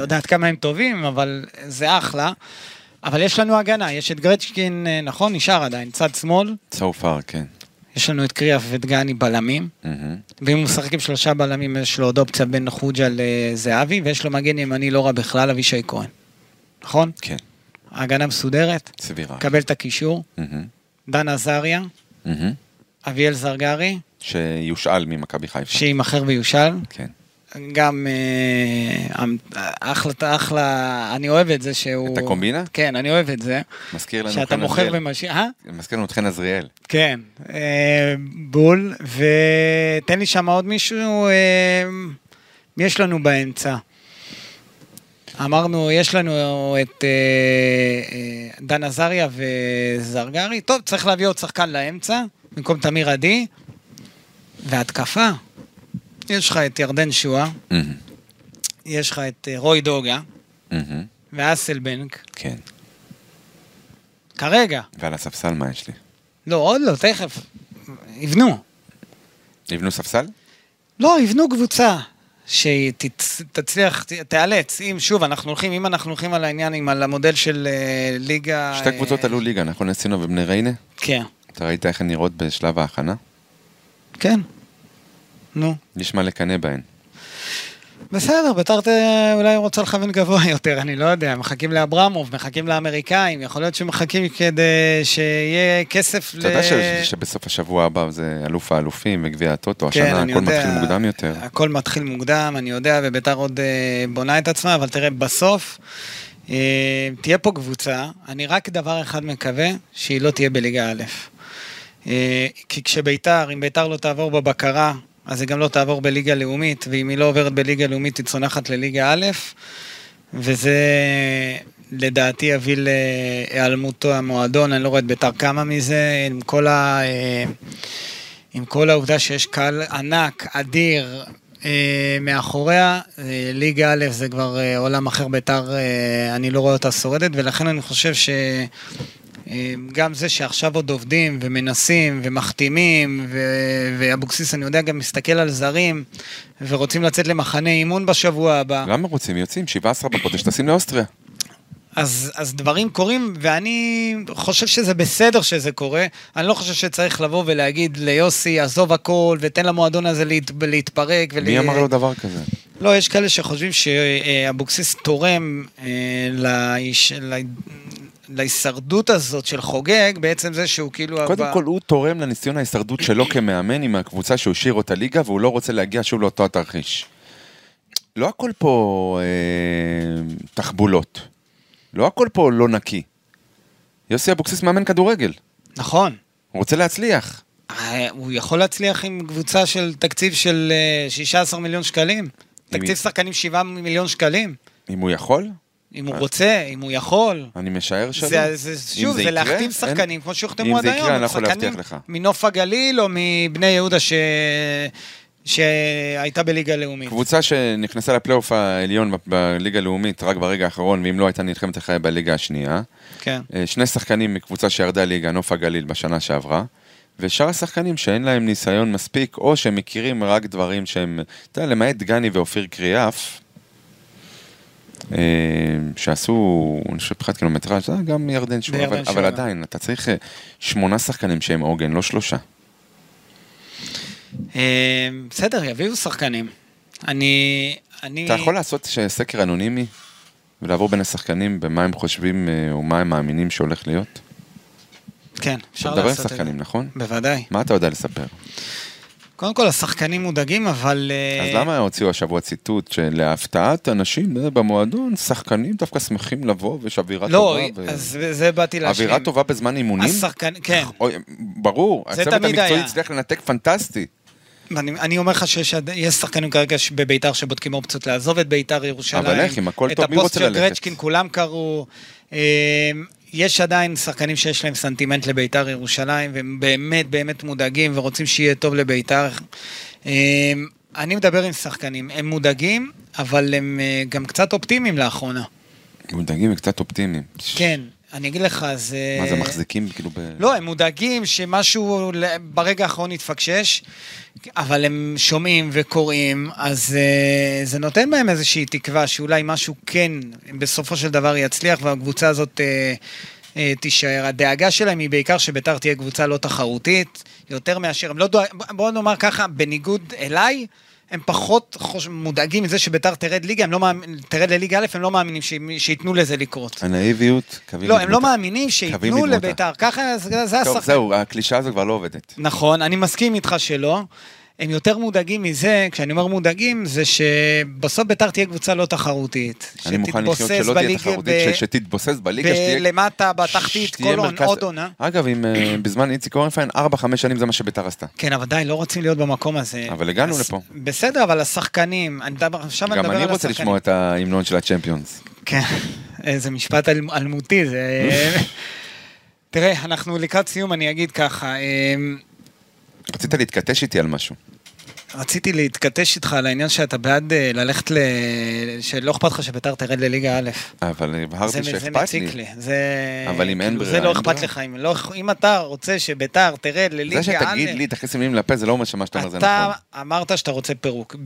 לא יודעת כמה הם טובים, אבל זה אחלה. אבל יש לנו הגנה, יש את גרצ'קין, אה, נכון? נשאר עדיין, צד שמאל. so far, כן. יש לנו את קריאף ואת גני בלמים. מהמם. ואם הוא משחק עם שלושה בלמים, יש לו עוד אופציה בין חוג'ה לזהבי, ויש לו מגן ימני לא רע בכלל, אבישי כהן. נכון? כן, ההגנה מסודרת, סבירה. קבל את הקישור. מהמם. דן עזריה, מהמם. אביאל זרגרי, שיושאל ממכבי חיפה. שיימכר ויושל. כן. גם אה, אחלה, אחלה, אני אוהב את זה שהוא... את הקומבינה? כן, אני אוהב את זה. מזכיר לנו שאתה מוכר. ומשאיר, אה? מזכיר לנו את חן עזריאל. כן, אה, בול, ותן לי שם עוד מישהו, אה, מי יש לנו באמצע? אמרנו, יש לנו את דן עזריה וזרגרי, טוב, צריך להביא עוד שחקן לאמצע, במקום תמיר עדי, והתקפה. יש לך את ירדן שואה, מהמם. יש לך את אה, רוי דוגה מהמם. ואסלבנק, כן. כרגע. ועל הספסל מה יש לי? לא, עוד לא, תכף. יבנו. יבנו ספסל? לא, יבנו קבוצה שתצליח, תיאלץ. אם, שוב, אנחנו הולכים, אם אנחנו הולכים על העניין, עם על המודל של אה, ליגה... שתי קבוצות אה, עלו ליגה, נכון? נסינו ובני ריינה? כן, אתה ראית איך הן נראות בשלב ההכנה? כן. נו. יש מה לקנא בהן. בסדר, ביתר אולי רוצה לכוון גבוה יותר, אני לא יודע, מחכים לאברמוב, מחכים לאמריקאים, יכול להיות שמחכים כדי שיהיה כסף אתה יודע שבסוף השבוע הבא זה אלוף האלופים וגביע הטוטו, כן, השנה הכל יודע. מתחיל מוקדם יותר. הכל מתחיל מוקדם, אני יודע, וביתר עוד אה, בונה את עצמה, אבל תראה, בסוף אה, תהיה פה קבוצה, אני רק דבר אחד מקווה, שהיא לא תהיה בליגה א'. אה, כי כשביתר, אם ביתר לא תעבור בבקרה, אז היא גם לא תעבור בליגה לאומית, ואם היא לא עוברת בליגה לאומית, היא צונחת לליגה א', וזה לדעתי יביא להיעלמותו המועדון, אני לא רואה את ביתר כמה מזה, עם כל ה... אה, עם כל העובדה שיש קהל ענק, אדיר, אה, מאחוריה, אה, ליגה א' זה כבר עולם אחר ביתר, אני לא רואה אותה שורדת, ולכן אני חושב ש... אה, גם זה שעכשיו עוד עובדים ומנסים ומחתימים, ואבוקסיס, אני יודע, גם מסתכל על זרים, ורוצים לצאת למחנה אימון בשבוע הבא. למה רוצים? יוצאים, 17 בחודש, טסים לאוסטריה. אז, אז דברים קורים, ואני חושב שזה בסדר שזה קורה. אני לא חושב שצריך לבוא ולהגיד ליוסי, עזוב הכל, ותן למועדון הזה להת, להתפרק. מי אמר לו דבר כזה? לא, יש כאלה שחושבים שאבוקסיס תורם אה, לאיש, לה, להישרדות הזאת של חוגג, בעצם זה שהוא כאילו... קודם הבא... כל, הוא תורם לניסיון ההישרדות שלו כמאמן עם הקבוצה שהוא השאיר אותה ליגה, והוא לא רוצה להגיע שוב לאותו התרחיש. לא הכל פה אה, תחבולות. לא הכל פה לא נקי. יוסי אבוקסיס מאמן כדורגל. נכון. הוא רוצה להצליח. אה, הוא יכול להצליח עם קבוצה של תקציב של אה, 16 מיליון שקלים. תקציב? שחקנים 7 מיליון שקלים. אם הוא יכול, אם הוא. רוצה, אם הוא יכול. אני משער שלא. זה, זה, אם שוב, זה, יקרה, להחתים אין- שחקנים, כמו שהוחתמו אם עד זה היום. יקרה, אני לא יכול שחקנים להבטיח לך. מנוף הגליל או מבני יהודה ש... שהייתה בליגה לאומית. קבוצה שנכנסה לפלייאוף העליון בליגה הלאומית רק ברגע האחרון, ואם לא הייתה נלחמת אחריה בליגה השנייה. כן. אה, שני שחקנים מקבוצה שירדה ליגה, נוף הגליל, בשנה שעברה. ושאר השחקנים שאין להם ניסיון מספיק, או שהם מכירים רק דברים שהם, אתה יודע, למעט דגני ואופיר קריאף, שעשו, אני חושב, מבחינת קילומטראז', זה גם ירדן שואה, אבל. אבל עדיין, אתה צריך אה, שמונה שחקנים שהם עוגן, לא שלושה. אה, בסדר, יביאו שחקנים. אני... אני... אתה יכול לעשות סקר אנונימי ולעבור בין השחקנים במה הם חושבים אה, או מה הם מאמינים שהולך להיות? כן, אפשר אתה מדבר עם לעשות את זה. שחקנים, נכון? בוודאי. מה אתה יודע לספר? קודם כל, השחקנים מודאגים, אבל... אה, אז למה הוציאו השבוע ציטוט שלהפתעת אנשים אה, במועדון, שחקנים דווקא שמחים לבוא ויש אווירה לא, טובה? ו- אז זה באתי להשלים. אווירה טובה בזמן אימונים? השחקן... כן. ברור, הצוות המקצועי. הצליח לנתק פנטסטי. אני, אני אומר לך שיש שחקנים כרגע בביתר שבודקים אופציות לעזוב את ביתר ירושלים. אבל איך, אם הכל טוב, מי את רוצה הפוסט של ללכת? גרצ'קין כולם קראו. יש עדיין שחקנים שיש להם סנטימנט לביתר ירושלים, והם באמת באמת מודאגים ורוצים שיהיה טוב לביתר. אה, אני מדבר עם שחקנים, הם מודאגים, אבל הם אה, גם קצת אופטימיים לאחרונה. מודאגים וקצת אופטימיים. כן, אני אגיד לך, זה... מה זה מחזיקים כאילו ב... לא, הם מודאגים שמשהו ברגע האחרון יתפקשש, אבל הם שומעים וקוראים, אז uh, זה נותן בהם איזושהי תקווה שאולי משהו כן בסופו של דבר יצליח והקבוצה הזאת uh, uh, תישאר. הדאגה שלהם היא בעיקר שביתר תהיה קבוצה לא תחרותית, יותר מאשר, הם לא דואג... בואו נאמר ככה, בניגוד אליי, הם פחות חוש... מודאגים מזה שביתר תרד ליגה, הם לא מאמין, תרד לליגה א', הם לא מאמינים ש... שייתנו לזה לקרות. הנאיביות, קווים לא, הם לא. מאמינים שייתנו. לביתר, ככה זה, זה טוב. זהו, הקלישאה הזו כבר לא עובדת. נכון, אני מסכים איתך שלא. הם יותר מודאגים מזה, כשאני אומר מודאגים, זה שבסוף ביתר תהיה קבוצה לא תחרותית. אני מוכן לחיות שלא תהיה תחרותית, ב- שתתבוסס בליגה, שתהיה... ולמטה, בתחתית, כל מרכז- עוד עונה. אגב, אם אה, בזמן איציק אורנפיין, 4-5 שנים זה מה שביתר עשתה. כן, אבל די, לא רוצים להיות במקום הזה. אבל הגענו לפה. בסדר, אבל השחקנים, אני מדבר, עכשיו אני גם מדבר על אני השחקנים. רוצה לשמוע את ההמנון של הצ'מפיונס. כן, איזה משפט אל- אלמותי, זה... תראה, אנחנו לקראת סיום, אני אגיד ככה, אמ, רצית להתכתש איתי על משהו. רציתי להתכתש איתך על העניין שאתה בעד אה, ללכת ל... שלא אכפת לך שביתר תרד לליגה א'. אבל זה, הבהרתי זה שאכפת לי. מציק לי. זה... אבל אם אין כאילו, ברירה, זה לא אכפת. לך. אם, לא, אם אתה רוצה שביתר תרד לליגה זה א', שתגיד לי, תכניס מילים לפה, זה לא אומר שמה שאתה אומר זה אתה נכון. אמרת שאתה רוצה פירוק.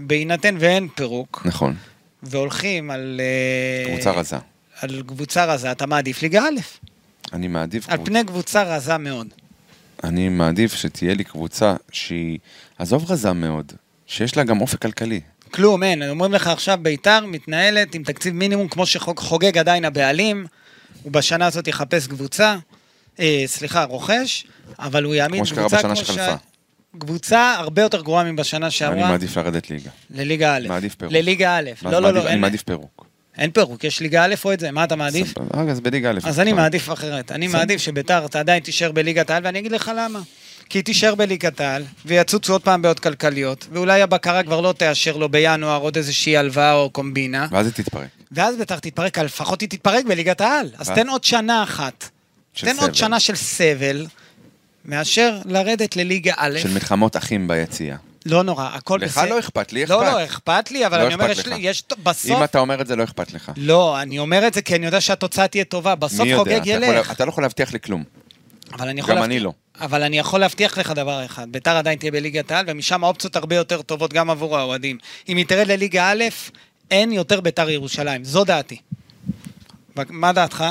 בהינתן ואין פירוק, נכון, והולכים על... אה, קבוצה רזה. על קבוצה רזה, אתה מעדיף ליגה א', אני מעדיף על פני קבוצה רזה מאוד. אני מעדיף שתהיה לי קבוצה שהיא, עזוב רזה מאוד, שיש לה גם אופק כלכלי. כלום, אין. אומרים לך עכשיו, ביתר מתנהלת עם תקציב מינימום, כמו שחוגג עדיין הבעלים, הוא בשנה הזאת יחפש קבוצה, אה, סליחה, רוכש, אבל הוא יעמיד כמו שקרה קבוצה בשנה שחלפה. קבוצה הרבה יותר גרועה מבשנה אני שעברה, מעדיף לרדת ליגה. לליגה א'. מעדיף פירוק. לליגה א'. לא, לא, לא, אני מעדיף פירוק. אין פירוק, יש ליגה א' או את זה, מה אתה מעדיף? סבבה, אז בליגה א'. אז אני. מעדיף אחרת. אני. מעדיף שביתר אתה עדיין תישאר בליגת העל, ואני אגיד לך למה. כי היא תישאר בליגת העל, ויצוצו עוד פעם בעיות כלכליות, ואולי הבקרה כבר לא תאשר לו בינואר עוד איזושהי הלוואה או קומבינה, ואז היא תתפרק. ואז ביתר תתפרק, לפחות היא תתפרק בליגת העל. אז ואז? תן עוד שנה אחת. תן עוד. שנה של סבל, מאשר לרדת לליגה א'. של מלחמות אחים ביציאה. לא נורא, הכל לך בסדר. לא אכפת, לי אכפת. לא, לא, אכפת לי, אבל לא אני אומר, יש לך. יש, בסוף... אם אתה אומר את זה, לא אכפת לך. לא, אני אומר את זה כי אני יודע שהתוצאה תהיה טובה, בסוף? חוגג אתה יכול- ילך. אתה לא יכול להבטיח לי כלום. אבל אני יכול גם אני לא. אבל אני יכול להבטיח לך דבר אחד, ביתר עדיין תהיה בליגת העל, ומשם האופציות הרבה יותר טובות גם עבור האוהדים. אם היא תרד לליגה א', אין יותר ביתר ירושלים, זו דעתי. מה דעתך?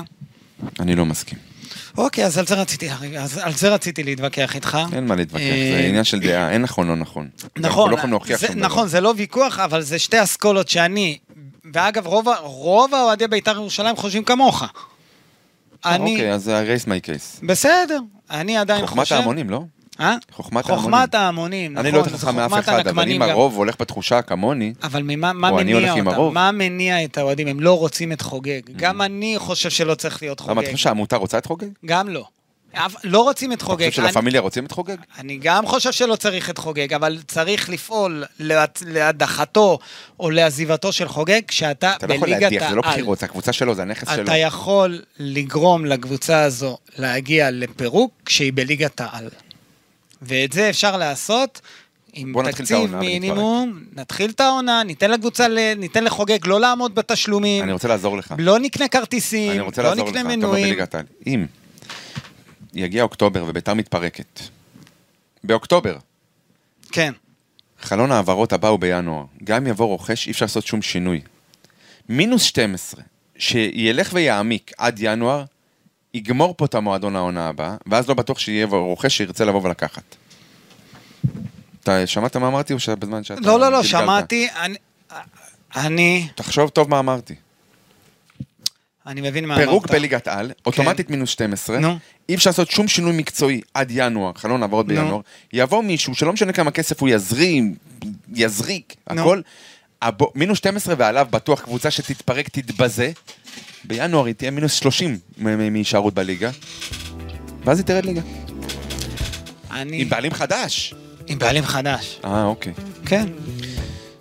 אני לא מסכים. אוקיי, אז על זה רציתי, אז על זה רציתי להתווכח איתך. אין מה להתווכח, אה, זה עניין של דעה, אין נכון, לא נכון. נכון, לא זה. נכון, זה לא ויכוח, אבל זה שתי אסכולות שאני, ואגב, רוב, האוהדי בית"ר ירושלים חושבים כמוך. אני, אוקיי, אז רייס מי קייס. בסדר, אני עדיין חוכמת חושב... ההמונים, לא? אה? חוכמת ההמונים. חוכמת ההמונים, נכון, אני לא יותר זה חכם מאף חוכמת אחד, אבל אם. הרוב הולך בתחושה כמוני, אבל ממה, מה או אני מניע הולך עם אותם? מה מניע את האוהדים? הם לא רוצים את חוגג. גם אני חושב שלא צריך להיות למה, חוגג. אתה חושב שהעמותה רוצה את חוגג? גם לא. לא רוצים את אתה חוגג. חושב אני- שלפמיליה רוצים את חוגג? אני גם חושב שלא צריך את חוגג, אבל צריך לפעול להד- להדחתו או לעזיבתו של חוגג כשאתה אתה לא יכול בליגת להדיח, זה לא העל. בחירות, זה הקבוצה שלו, זה הנכס שלו. אתה יכול לגרום לקבוצה הזו להגיע לפירוק כשהיא בליגת העל. ואת זה אפשר לעשות עם תקציב מינימום, נתחיל את העונה, ניתן לקבוצה, ניתן לחוגג לא לעמוד בתשלומים, אני רוצה לעזור לך. לא נקנה כרטיסים, אני רוצה לא נקנה מנויים. אם יגיע אוקטובר וביתר מתפרקת, באוקטובר, כן, חלון ההעברות הבא הוא בינואר. גם אם יבוא רוכש, אי אפשר לעשות שום שינוי. מינוס 12, שילך ויעמיק עד ינואר, יגמור פה את המועדון העונה הבאה, ואז לא בטוח שיהיה רוכש שירצה לבוא ולקחת. אתה שמעת מה אמרתי או שבזמן שאתה... לא, לא, לא? שמעתי, אני- אני, תחשוב טוב מה אמרתי. אני מבין מה אמרת. פירוק בליגת על, אוטומטית מינוס 12, נו. אי אפשר לעשות שום שינוי מקצועי עד ינואר, חלון העברות נו. בינואר, יבוא מישהו שלא משנה כמה כסף הוא יזרים, יזריק, נו. הכל, מינוס 12 ועליו בטוח קבוצה שתתפרק, תתבזה, בינואר היא תהיה מינוס 30 מ- מ- מהישארות בליגה, ואז היא תרד ליגה. אני, עם בעלים חדש. עם בעלים חדש, אה, אוקיי. כן.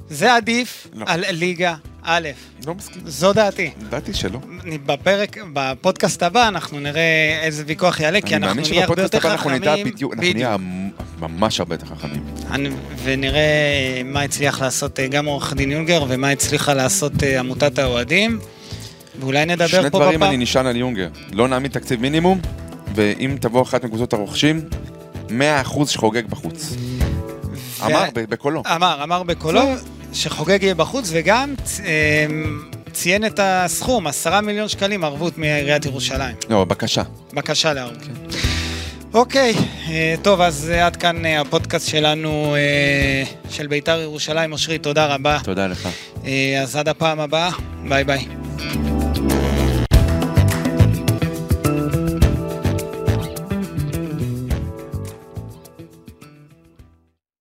זה עדיף לא. על ליגה א', לא מסכים. זו דעתי. ידעתי שלא. בפרק, בפודקאסט הבא אנחנו נראה איזה ויכוח יעלה, כי אנחנו נהיה הרבה יותר הבא אנחנו חכמים. נדע בדיוק, אנחנו נהיה ממש הרבה יותר חכמים. ונראה מה הצליח לעשות אה, גם עורך דין יונגר ומה הצליחה לעשות אה, עמותת האוהדים. ואולי נדבר פה שני בפעם. דברים אני נשען על יונגר. לא נעמיד תקציב מינימום, ואם תבוא אחת מקבוצות הרוכשים, 100% שחוגג בחוץ. ו- אמר בקולו. אמר, אמר בקולו שחוגג יהיה בחוץ, וגם אה, ציין את הסכום, עשרה מיליון שקלים ערבות מעיריית ירושלים. לא, בקשה. בקשה לערבות. אוקיי, אה, טוב, אז עד כאן אה, הפודקאסט שלנו אה, של בית"ר ירושלים. אושרי, תודה רבה. תודה לך. אז עד הפעם הבאה, ביי ביי.